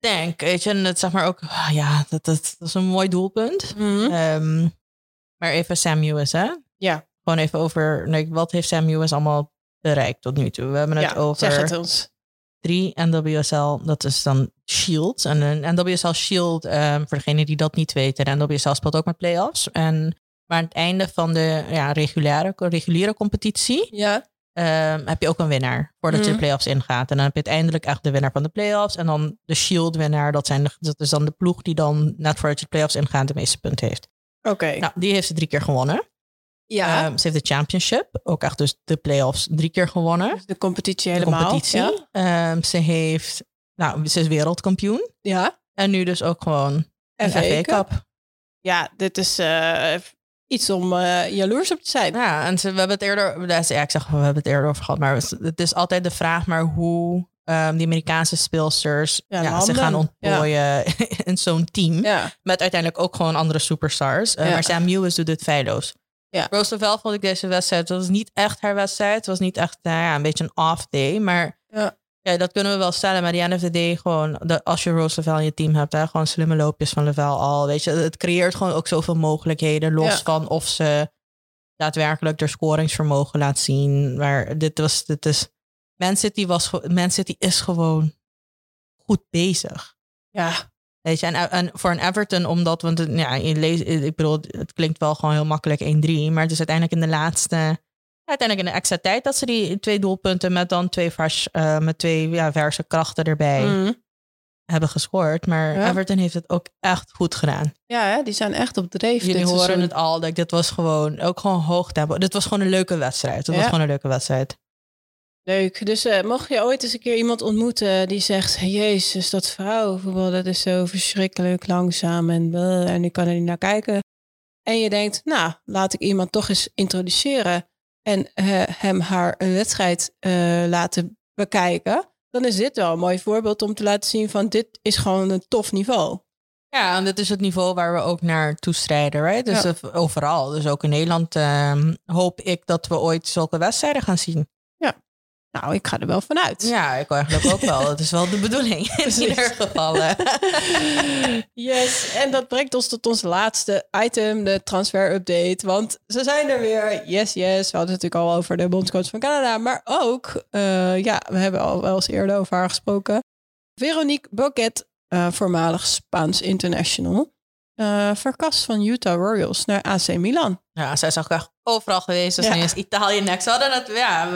tank. Weet je, en het zeg maar ook, ah, ja, dat, dat, dat is een mooi doelpunt. Mm -hmm. um, maar even Sam Lewis, hè? Ja. Gewoon even over, nee, wat heeft Sam Lewis allemaal bereikt tot nu toe? We hebben het ja, over zeg het ons. drie NWSL, dat is dan Shield. En een NWSL Shield, um, voor degenen die dat niet weten, de NWSL speelt ook met playoffs. En maar aan het einde van de ja, reguliere, reguliere competitie ja. Um, heb je ook een winnaar voordat Mhm. je de playoffs ingaat. En dan heb je uiteindelijk echt de winnaar van de playoffs. En dan de Shield winnaar, dat, zijn de, dat is dan de ploeg die dan net voordat je de playoffs ingaat de meeste punten heeft. Oké. Nou, die heeft ze drie keer gewonnen. ja, Ehm, ze heeft de championship, ook echt dus de playoffs drie keer gewonnen. dus de competitie De helemaal. competitie. Ja. Ehm, ze heeft, nou, ze is wereldkampioen. ja. En nu dus ook gewoon een FA FA Cup. Cup. Ja, dit is eh, iets om eh, jaloers op te zijn. Ja, en ze, we hebben het eerder, ja, ik zeg, we hebben het eerder over gehad, maar het is altijd de vraag maar hoe ehm, die Amerikaanse speelsters Ja, ja, ze gaan ontplooien in zo'n team. Ja. Met uiteindelijk ook gewoon andere superstars. Uh. Maar Sam Lewis doet het feilloos. Ja. Roosevelt vond ik deze wedstrijd, dat was niet echt haar wedstrijd. Het was niet echt nou ja, een beetje een off day. Maar Ja. dat kunnen we wel stellen. Maar die end of the day, gewoon, de, als je Roosevelt in je team hebt, hè, gewoon slimme loopjes van Level al. Weet je, het creëert gewoon ook zoveel mogelijkheden. Los Ja. van of ze daadwerkelijk haar scoringsvermogen laat zien. Maar dit was, dit is, Man City, was, Man City is gewoon goed bezig. Ja. Weet je, en, en voor een Everton, omdat, want ja, je leest, ik bedoel, het klinkt wel gewoon heel makkelijk 1-3, maar het is uiteindelijk in de laatste, uiteindelijk in de extra tijd dat ze die twee doelpunten met dan twee, vers, eh, met twee ja, verse krachten erbij Mhm. hebben gescoord. Maar Ja. Everton heeft het ook echt goed gedaan. Ja, hè, die zijn echt op dreef Jullie dit horen seizoen. het al, dat dit was gewoon ook gewoon hoog tempo. Dit was gewoon een leuke wedstrijd. Het was gewoon een leuke wedstrijd. Leuk. Dus eh, mocht je ooit eens een keer iemand ontmoeten die zegt... Jezus, dat vrouwenvoetbal, dat is zo verschrikkelijk langzaam en, en ik kan er niet naar kijken. En je denkt, nou, laat ik iemand toch eens introduceren... en eh, hem haar een wedstrijd eh, laten bekijken... dan is dit wel een mooi voorbeeld om te laten zien van... dit is gewoon een tof niveau. Ja, en dit is het niveau waar we ook naar toestrijden, right? Dus Ja. overal, dus ook in Nederland, ehm, hoop ik dat we ooit zulke wedstrijden gaan zien. Nou, ik ga er wel vanuit. Ja, ik eigenlijk ook wel. Dat is wel de bedoeling in ieder geval. eh. Yes, en dat brengt ons tot ons laatste item, de transfer update. Want ze zijn er weer. Yes, yes. We hadden het natuurlijk al over de bondscoach van Canada. Maar ook, eh, ja, we hebben al wel eens eerder over haar gesproken. Veronique Boquet, eh, voormalig Spaans international. Eh verkast van Utah Royals naar AC Milan. Ja, zij is ook echt overal geweest. Dus Ja. nu is Italië next. We hadden het, ja,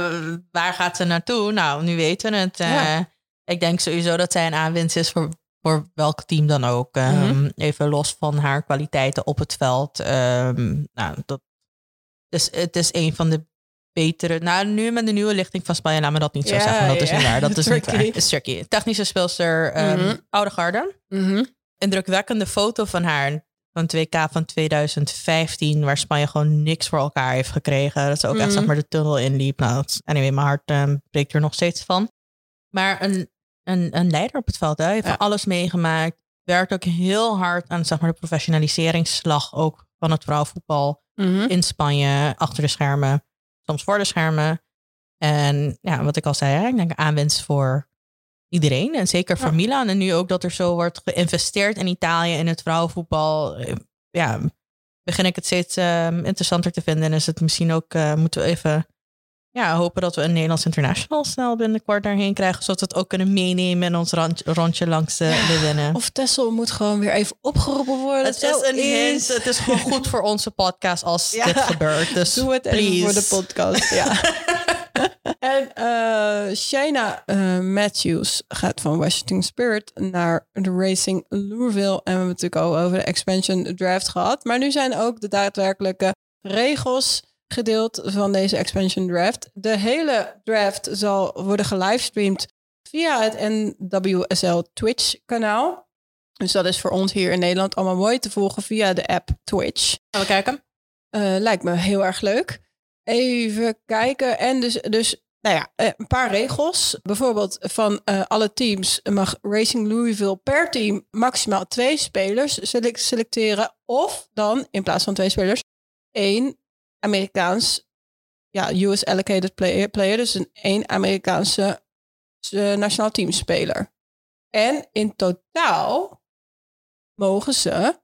waar gaat ze naartoe? Nou, nu weten we het. eh. Ja. Ik denk sowieso dat zij een aanwinst is voor, voor welk team dan ook. Ehm, Mhm. Even los van haar kwaliteiten op het veld. Ehm, nou, dat, dus het is een van de betere. Nou, nu met de nieuwe lichting van Spanje, laat me dat niet zo Ja, zeggen. Dat is niet waar. Dat is niet waar. Is tricky. Technische speelster, ehm, Mhm. oude garde. Indrukwekkende foto van haar van 2K van 2015, waar Spanje gewoon niks voor elkaar heeft gekregen. Dat ze ook echt Mhm. zeg maar de tunnel inliep. Nou, anyway, mijn hart ehm, breekt er nog steeds van. Maar een, een, een leider op het veld, hè. Hij heeft Ja. alles meegemaakt. Werkt ook heel hard aan zeg maar, de professionaliseringsslag ook van het vrouwenvoetbal Mhm. in Spanje, achter de schermen, soms voor de schermen. En ja, wat ik al zei, hè, ik denk aanwinst voor iedereen en zeker voor Ja. Milan. En nu ook dat er zo wordt geïnvesteerd in Italië in het vrouwenvoetbal. eh, Ja, begin ik het steeds ehm, interessanter te vinden. En is het misschien ook, eh, moeten we even ja, hopen dat we een Nederlands international snel binnenkort daarheen krijgen. Zodat we het ook kunnen meenemen in ons rand- rondje langs de, Ja, de winnen. Of Tessel moet gewoon weer even opgeroepen worden. Het is een hint. Het is gewoon goed voor onze podcast als Ja. dit gebeurt. Dus Doe het even voor de podcast. Ja. en eh Shayna eh, Matthews gaat van Washington Spirit naar de Racing Louisville. En we hebben het natuurlijk al over de expansion draft gehad. Maar nu zijn ook de daadwerkelijke regels gedeeld van deze expansion draft. De hele draft zal worden gelivestreamd via het NWSL Twitch kanaal. Dus dat is voor ons hier in Nederland allemaal mooi te volgen via de app Twitch. Gaan we kijken? Eh, lijkt me heel erg leuk. Even kijken. En dus, dus nou ja, eh, een paar regels. Bijvoorbeeld van eh, alle teams mag Racing Louisville per team maximaal twee spelers selec- selecteren. Of dan, in plaats van twee spelers, één Amerikaans, ja, US allocated player, player dus een één Amerikaanse uh, nationaal teamspeler. En in totaal mogen ze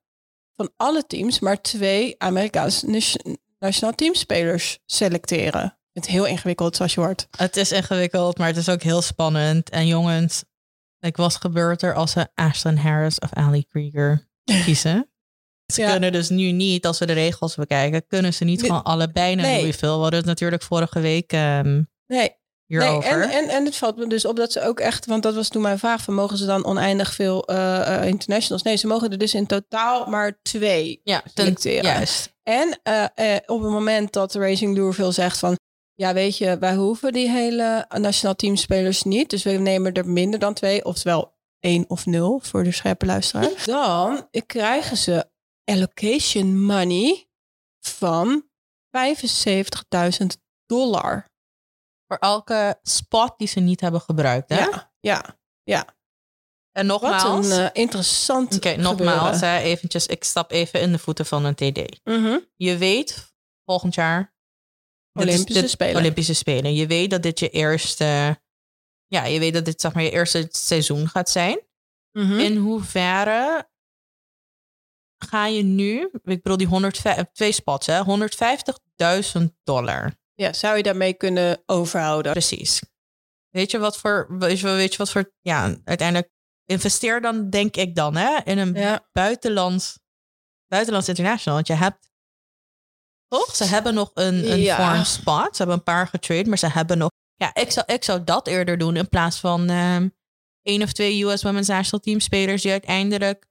van alle teams maar twee Amerikaanse nationaal teamspelers selecteren. Het is heel ingewikkeld zoals je hoort. Het is ingewikkeld, maar het is ook heel spannend. En jongens, ik was gebeurd er als ze Ashton Harris of Ali Krieger kiezen. Ze kunnen dus nu niet, als we de regels bekijken, kunnen ze niet gewoon allebei naar nee. Louisville. We hadden het natuurlijk vorige week um, nee. hierover. Nee, en, en, en het valt me dus op dat ze ook echt, want dat was toen mijn vraag van mogen ze dan oneindig veel uh, internationals? Nee, ze mogen er dus in totaal maar twee ja, selecteren. Juist. En uh, op het moment dat Racing Louisville zegt van ja, weet je, wij hoeven die hele nationaal teamspelers niet. Dus we nemen er minder dan twee, oftewel één of nul voor de scherpe luisteraar. Dan krijgen ze allocation money van 75.000 dollar. Voor elke spot die ze niet hebben gebruikt, hè? Ja, ja, ja. En nogmaals... Wat een uh, interessant Oké, nogmaals, hè, eventjes, ik stap even in de voeten van een TD. Mhm. Je weet, volgend jaar... Olympische Spelen. Olympische Spelen. Je weet dat dit je eerste... Ja, je weet dat dit zeg maar je eerste seizoen gaat zijn. Mhm. In hoeverre ga je nu, ik bedoel die 105, twee spots, hè, 150.000 dollar. Ja, zou je daarmee kunnen overhouden? Precies. Weet je wat voor, weet je, weet je wat voor, ja, uiteindelijk investeer dan, denk ik dan, hè, in een ja. buitenlands, buitenlands international. Want je hebt, toch? Ze hebben nog een, een ja. spot. Ze hebben een paar getrade, maar ze hebben nog, ja, ik zou, ik zou dat eerder doen in plaats van um, één of twee US Women's National Team spelers die uiteindelijk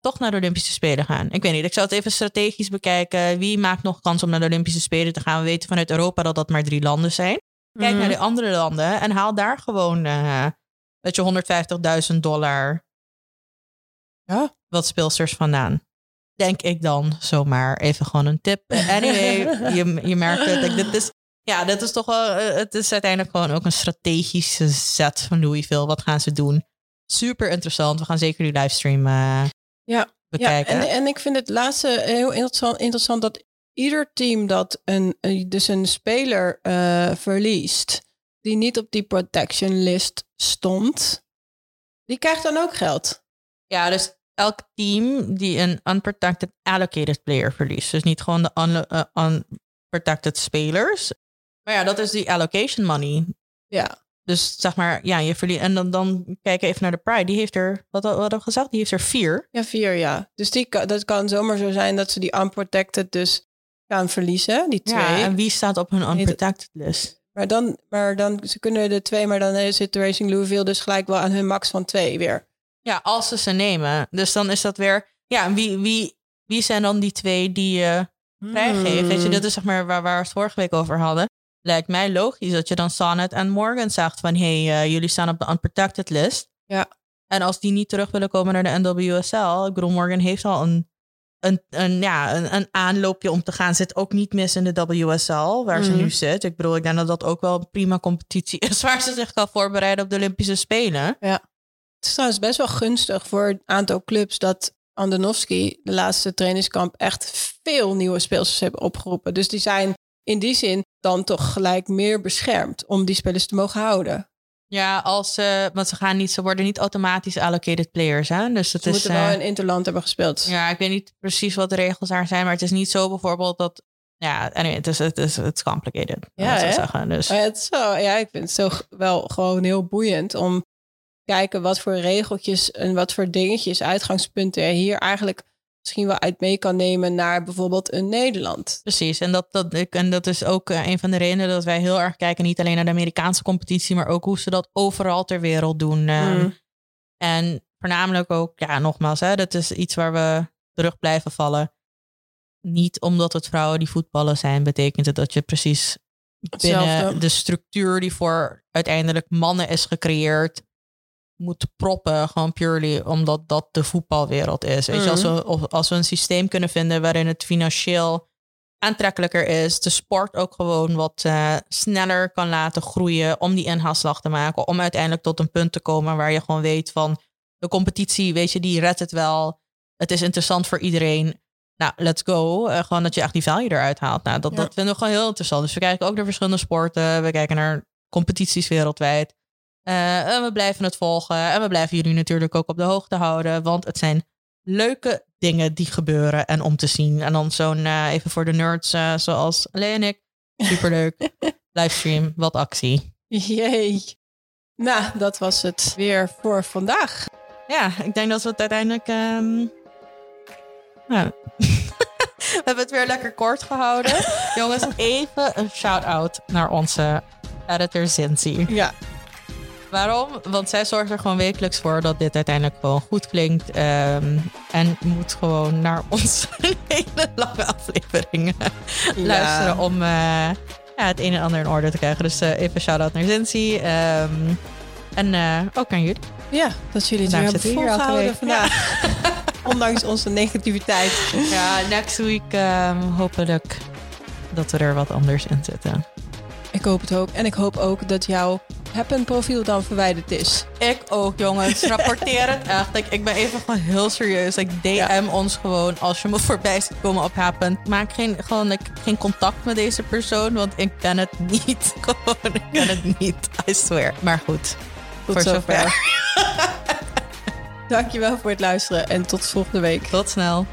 toch naar de Olympische Spelen gaan. Ik weet niet, ik zou het even strategisch bekijken. Wie maakt nog kans om naar de Olympische Spelen te gaan? We weten vanuit Europa dat dat maar drie landen zijn. Kijk naar mhm. de andere landen en haal daar gewoon uh, dat je 150.000 dollar ja. wat speelsters vandaan. Denk ik dan zomaar even gewoon een tip. Anyway, je, je merkt het. Dit is, ja, dit is toch wel. Eh, het is uiteindelijk gewoon ook een strategische zet van Louisville. Wat gaan ze doen? Super interessant. We gaan zeker die livestream uh, ja, Ja, en, en ik vind het laatste heel interessant, interessant dat ieder team dat een, dus een speler uh, verliest die niet op die protection list stond, die krijgt dan ook geld. Ja, dus elk team die een unprotected allocated player verliest. Dus niet gewoon de un, uh, unprotected spelers. Maar ja, dat is die allocation money. Ja. Dus zeg maar, ja, je verliest. En dan, dan kijk even naar de Pride. Die heeft er, wat, wat hadden we gezegd? Die heeft er vier. Ja, vier, ja. Dus die, dat kan zomaar zo zijn dat ze die unprotected dus gaan verliezen, die twee. Ja, en wie staat op hun unprotected list? Maar dan, maar dan, ze kunnen de twee, maar dan zit Racing Louisville dus gelijk wel aan hun max van twee weer. Ja, als ze ze nemen. Dus dan is dat weer, ja, wie, wie, wie zijn dan die twee die je vrijgeeft? Weet je, hmm. dat is zeg maar waar, waar we het vorige week over hadden lijkt mij logisch dat je dan Sonnet en Morgan zegt van hey, uh, jullie staan op de unprotected list. Ja. En als die niet terug willen komen naar de NWSL, ik bedoel, Morgan heeft al een, een, een, ja, een, een aanloopje om te gaan. Zit ook niet mis in de WSL, waar ze mhm. nu zit. Ik bedoel, ik denk dat dat ook wel een prima competitie is waar ze zich kan voorbereiden op de Olympische Spelen. Ja. Het is trouwens best wel gunstig voor een aantal clubs dat Andonovski de laatste trainingskamp echt veel nieuwe speelsters hebben opgeroepen. Dus die zijn in die zin dan toch gelijk meer beschermd om die spelers te mogen houden. Ja, als, uh, want ze gaan niet, ze worden niet automatisch allocated players. Hè? Dus het ze is, moeten wel in interland hebben gespeeld. Ja, ik weet niet precies wat de regels daar zijn, maar het is niet zo bijvoorbeeld dat. Ja, anyway, het is, het is, het is complicated. Ja, zou zeggen. Dus. Ja, het zo, ja, ik vind het zo wel gewoon heel boeiend om kijken wat voor regeltjes en wat voor dingetjes, uitgangspunten er hier eigenlijk misschien wel uit mee kan nemen naar bijvoorbeeld een Nederland. Precies, en dat, dat, en dat is ook eh, een van de redenen dat wij heel erg kijken, niet alleen naar de Amerikaanse competitie, maar ook hoe ze dat overal ter wereld doen. Ehm, mm. En voornamelijk ook, ja, nogmaals, hè, dat is iets waar we terug blijven vallen. Niet omdat het vrouwen die voetballen zijn, betekent het dat je precies binnen de structuur die voor uiteindelijk mannen is gecreëerd, moet proppen, gewoon purely omdat dat de voetbalwereld is. Weet je, als mhm. we, als we een systeem kunnen vinden waarin het financieel aantrekkelijker is, de sport ook gewoon wat uh, sneller kan laten groeien om die inhaalslag te maken, om uiteindelijk tot een punt te komen waar je gewoon weet van de competitie, weet je, die redt het wel. Het is interessant voor iedereen. nou, let's go. Uh, gewoon dat je echt die value eruit haalt. Nou, dat, dat vinden we gewoon heel interessant. Dus we kijken ook naar verschillende sporten. We kijken naar competities wereldwijd. Uh, en we blijven het volgen. En we blijven jullie natuurlijk ook op de hoogte houden. Want het zijn leuke dingen die gebeuren en om te zien. En dan zo'n, uh, even voor de nerds zoals Lee en ik. Superleuk. Livestream, wat actie. Jee. Nou, dat was het weer voor vandaag. Ja, ik denk dat we het uiteindelijk... Um... Nou, we hebben het weer lekker kort gehouden. Jongens, even een shout-out naar onze editor Zinzi. Ja. Waarom? Want zij zorgt er gewoon wekelijks voor dat dit uiteindelijk gewoon goed klinkt. Um, en moet gewoon naar onze hele lange afleveringen luisteren om uh, ja, het een en ander in orde te krijgen. Dus uh, even shout-out naar Zinzi. Um, en uh, ook aan jullie. Ja, dat jullie het hebben volgehouden vandaag. Ondanks onze negativiteit. Ja, next week um, hopelijk dat we er wat anders in zitten. Ik hoop het ook. En ik hoop ook dat jouw Happen profiel dan verwijderd is. Ik ook, jongens. Rapporteer het echt. Ik, ik ben even gewoon heel serieus. Ik DM ons gewoon als je me voorbij ziet komen op Happen. Maak geen, gewoon, ik, geen contact met deze persoon, want ik ben het niet. Gewoon, ik ben het niet. I swear. Maar goed. Tot voor zover. zover. Dankjewel voor het luisteren en tot volgende week. Tot snel.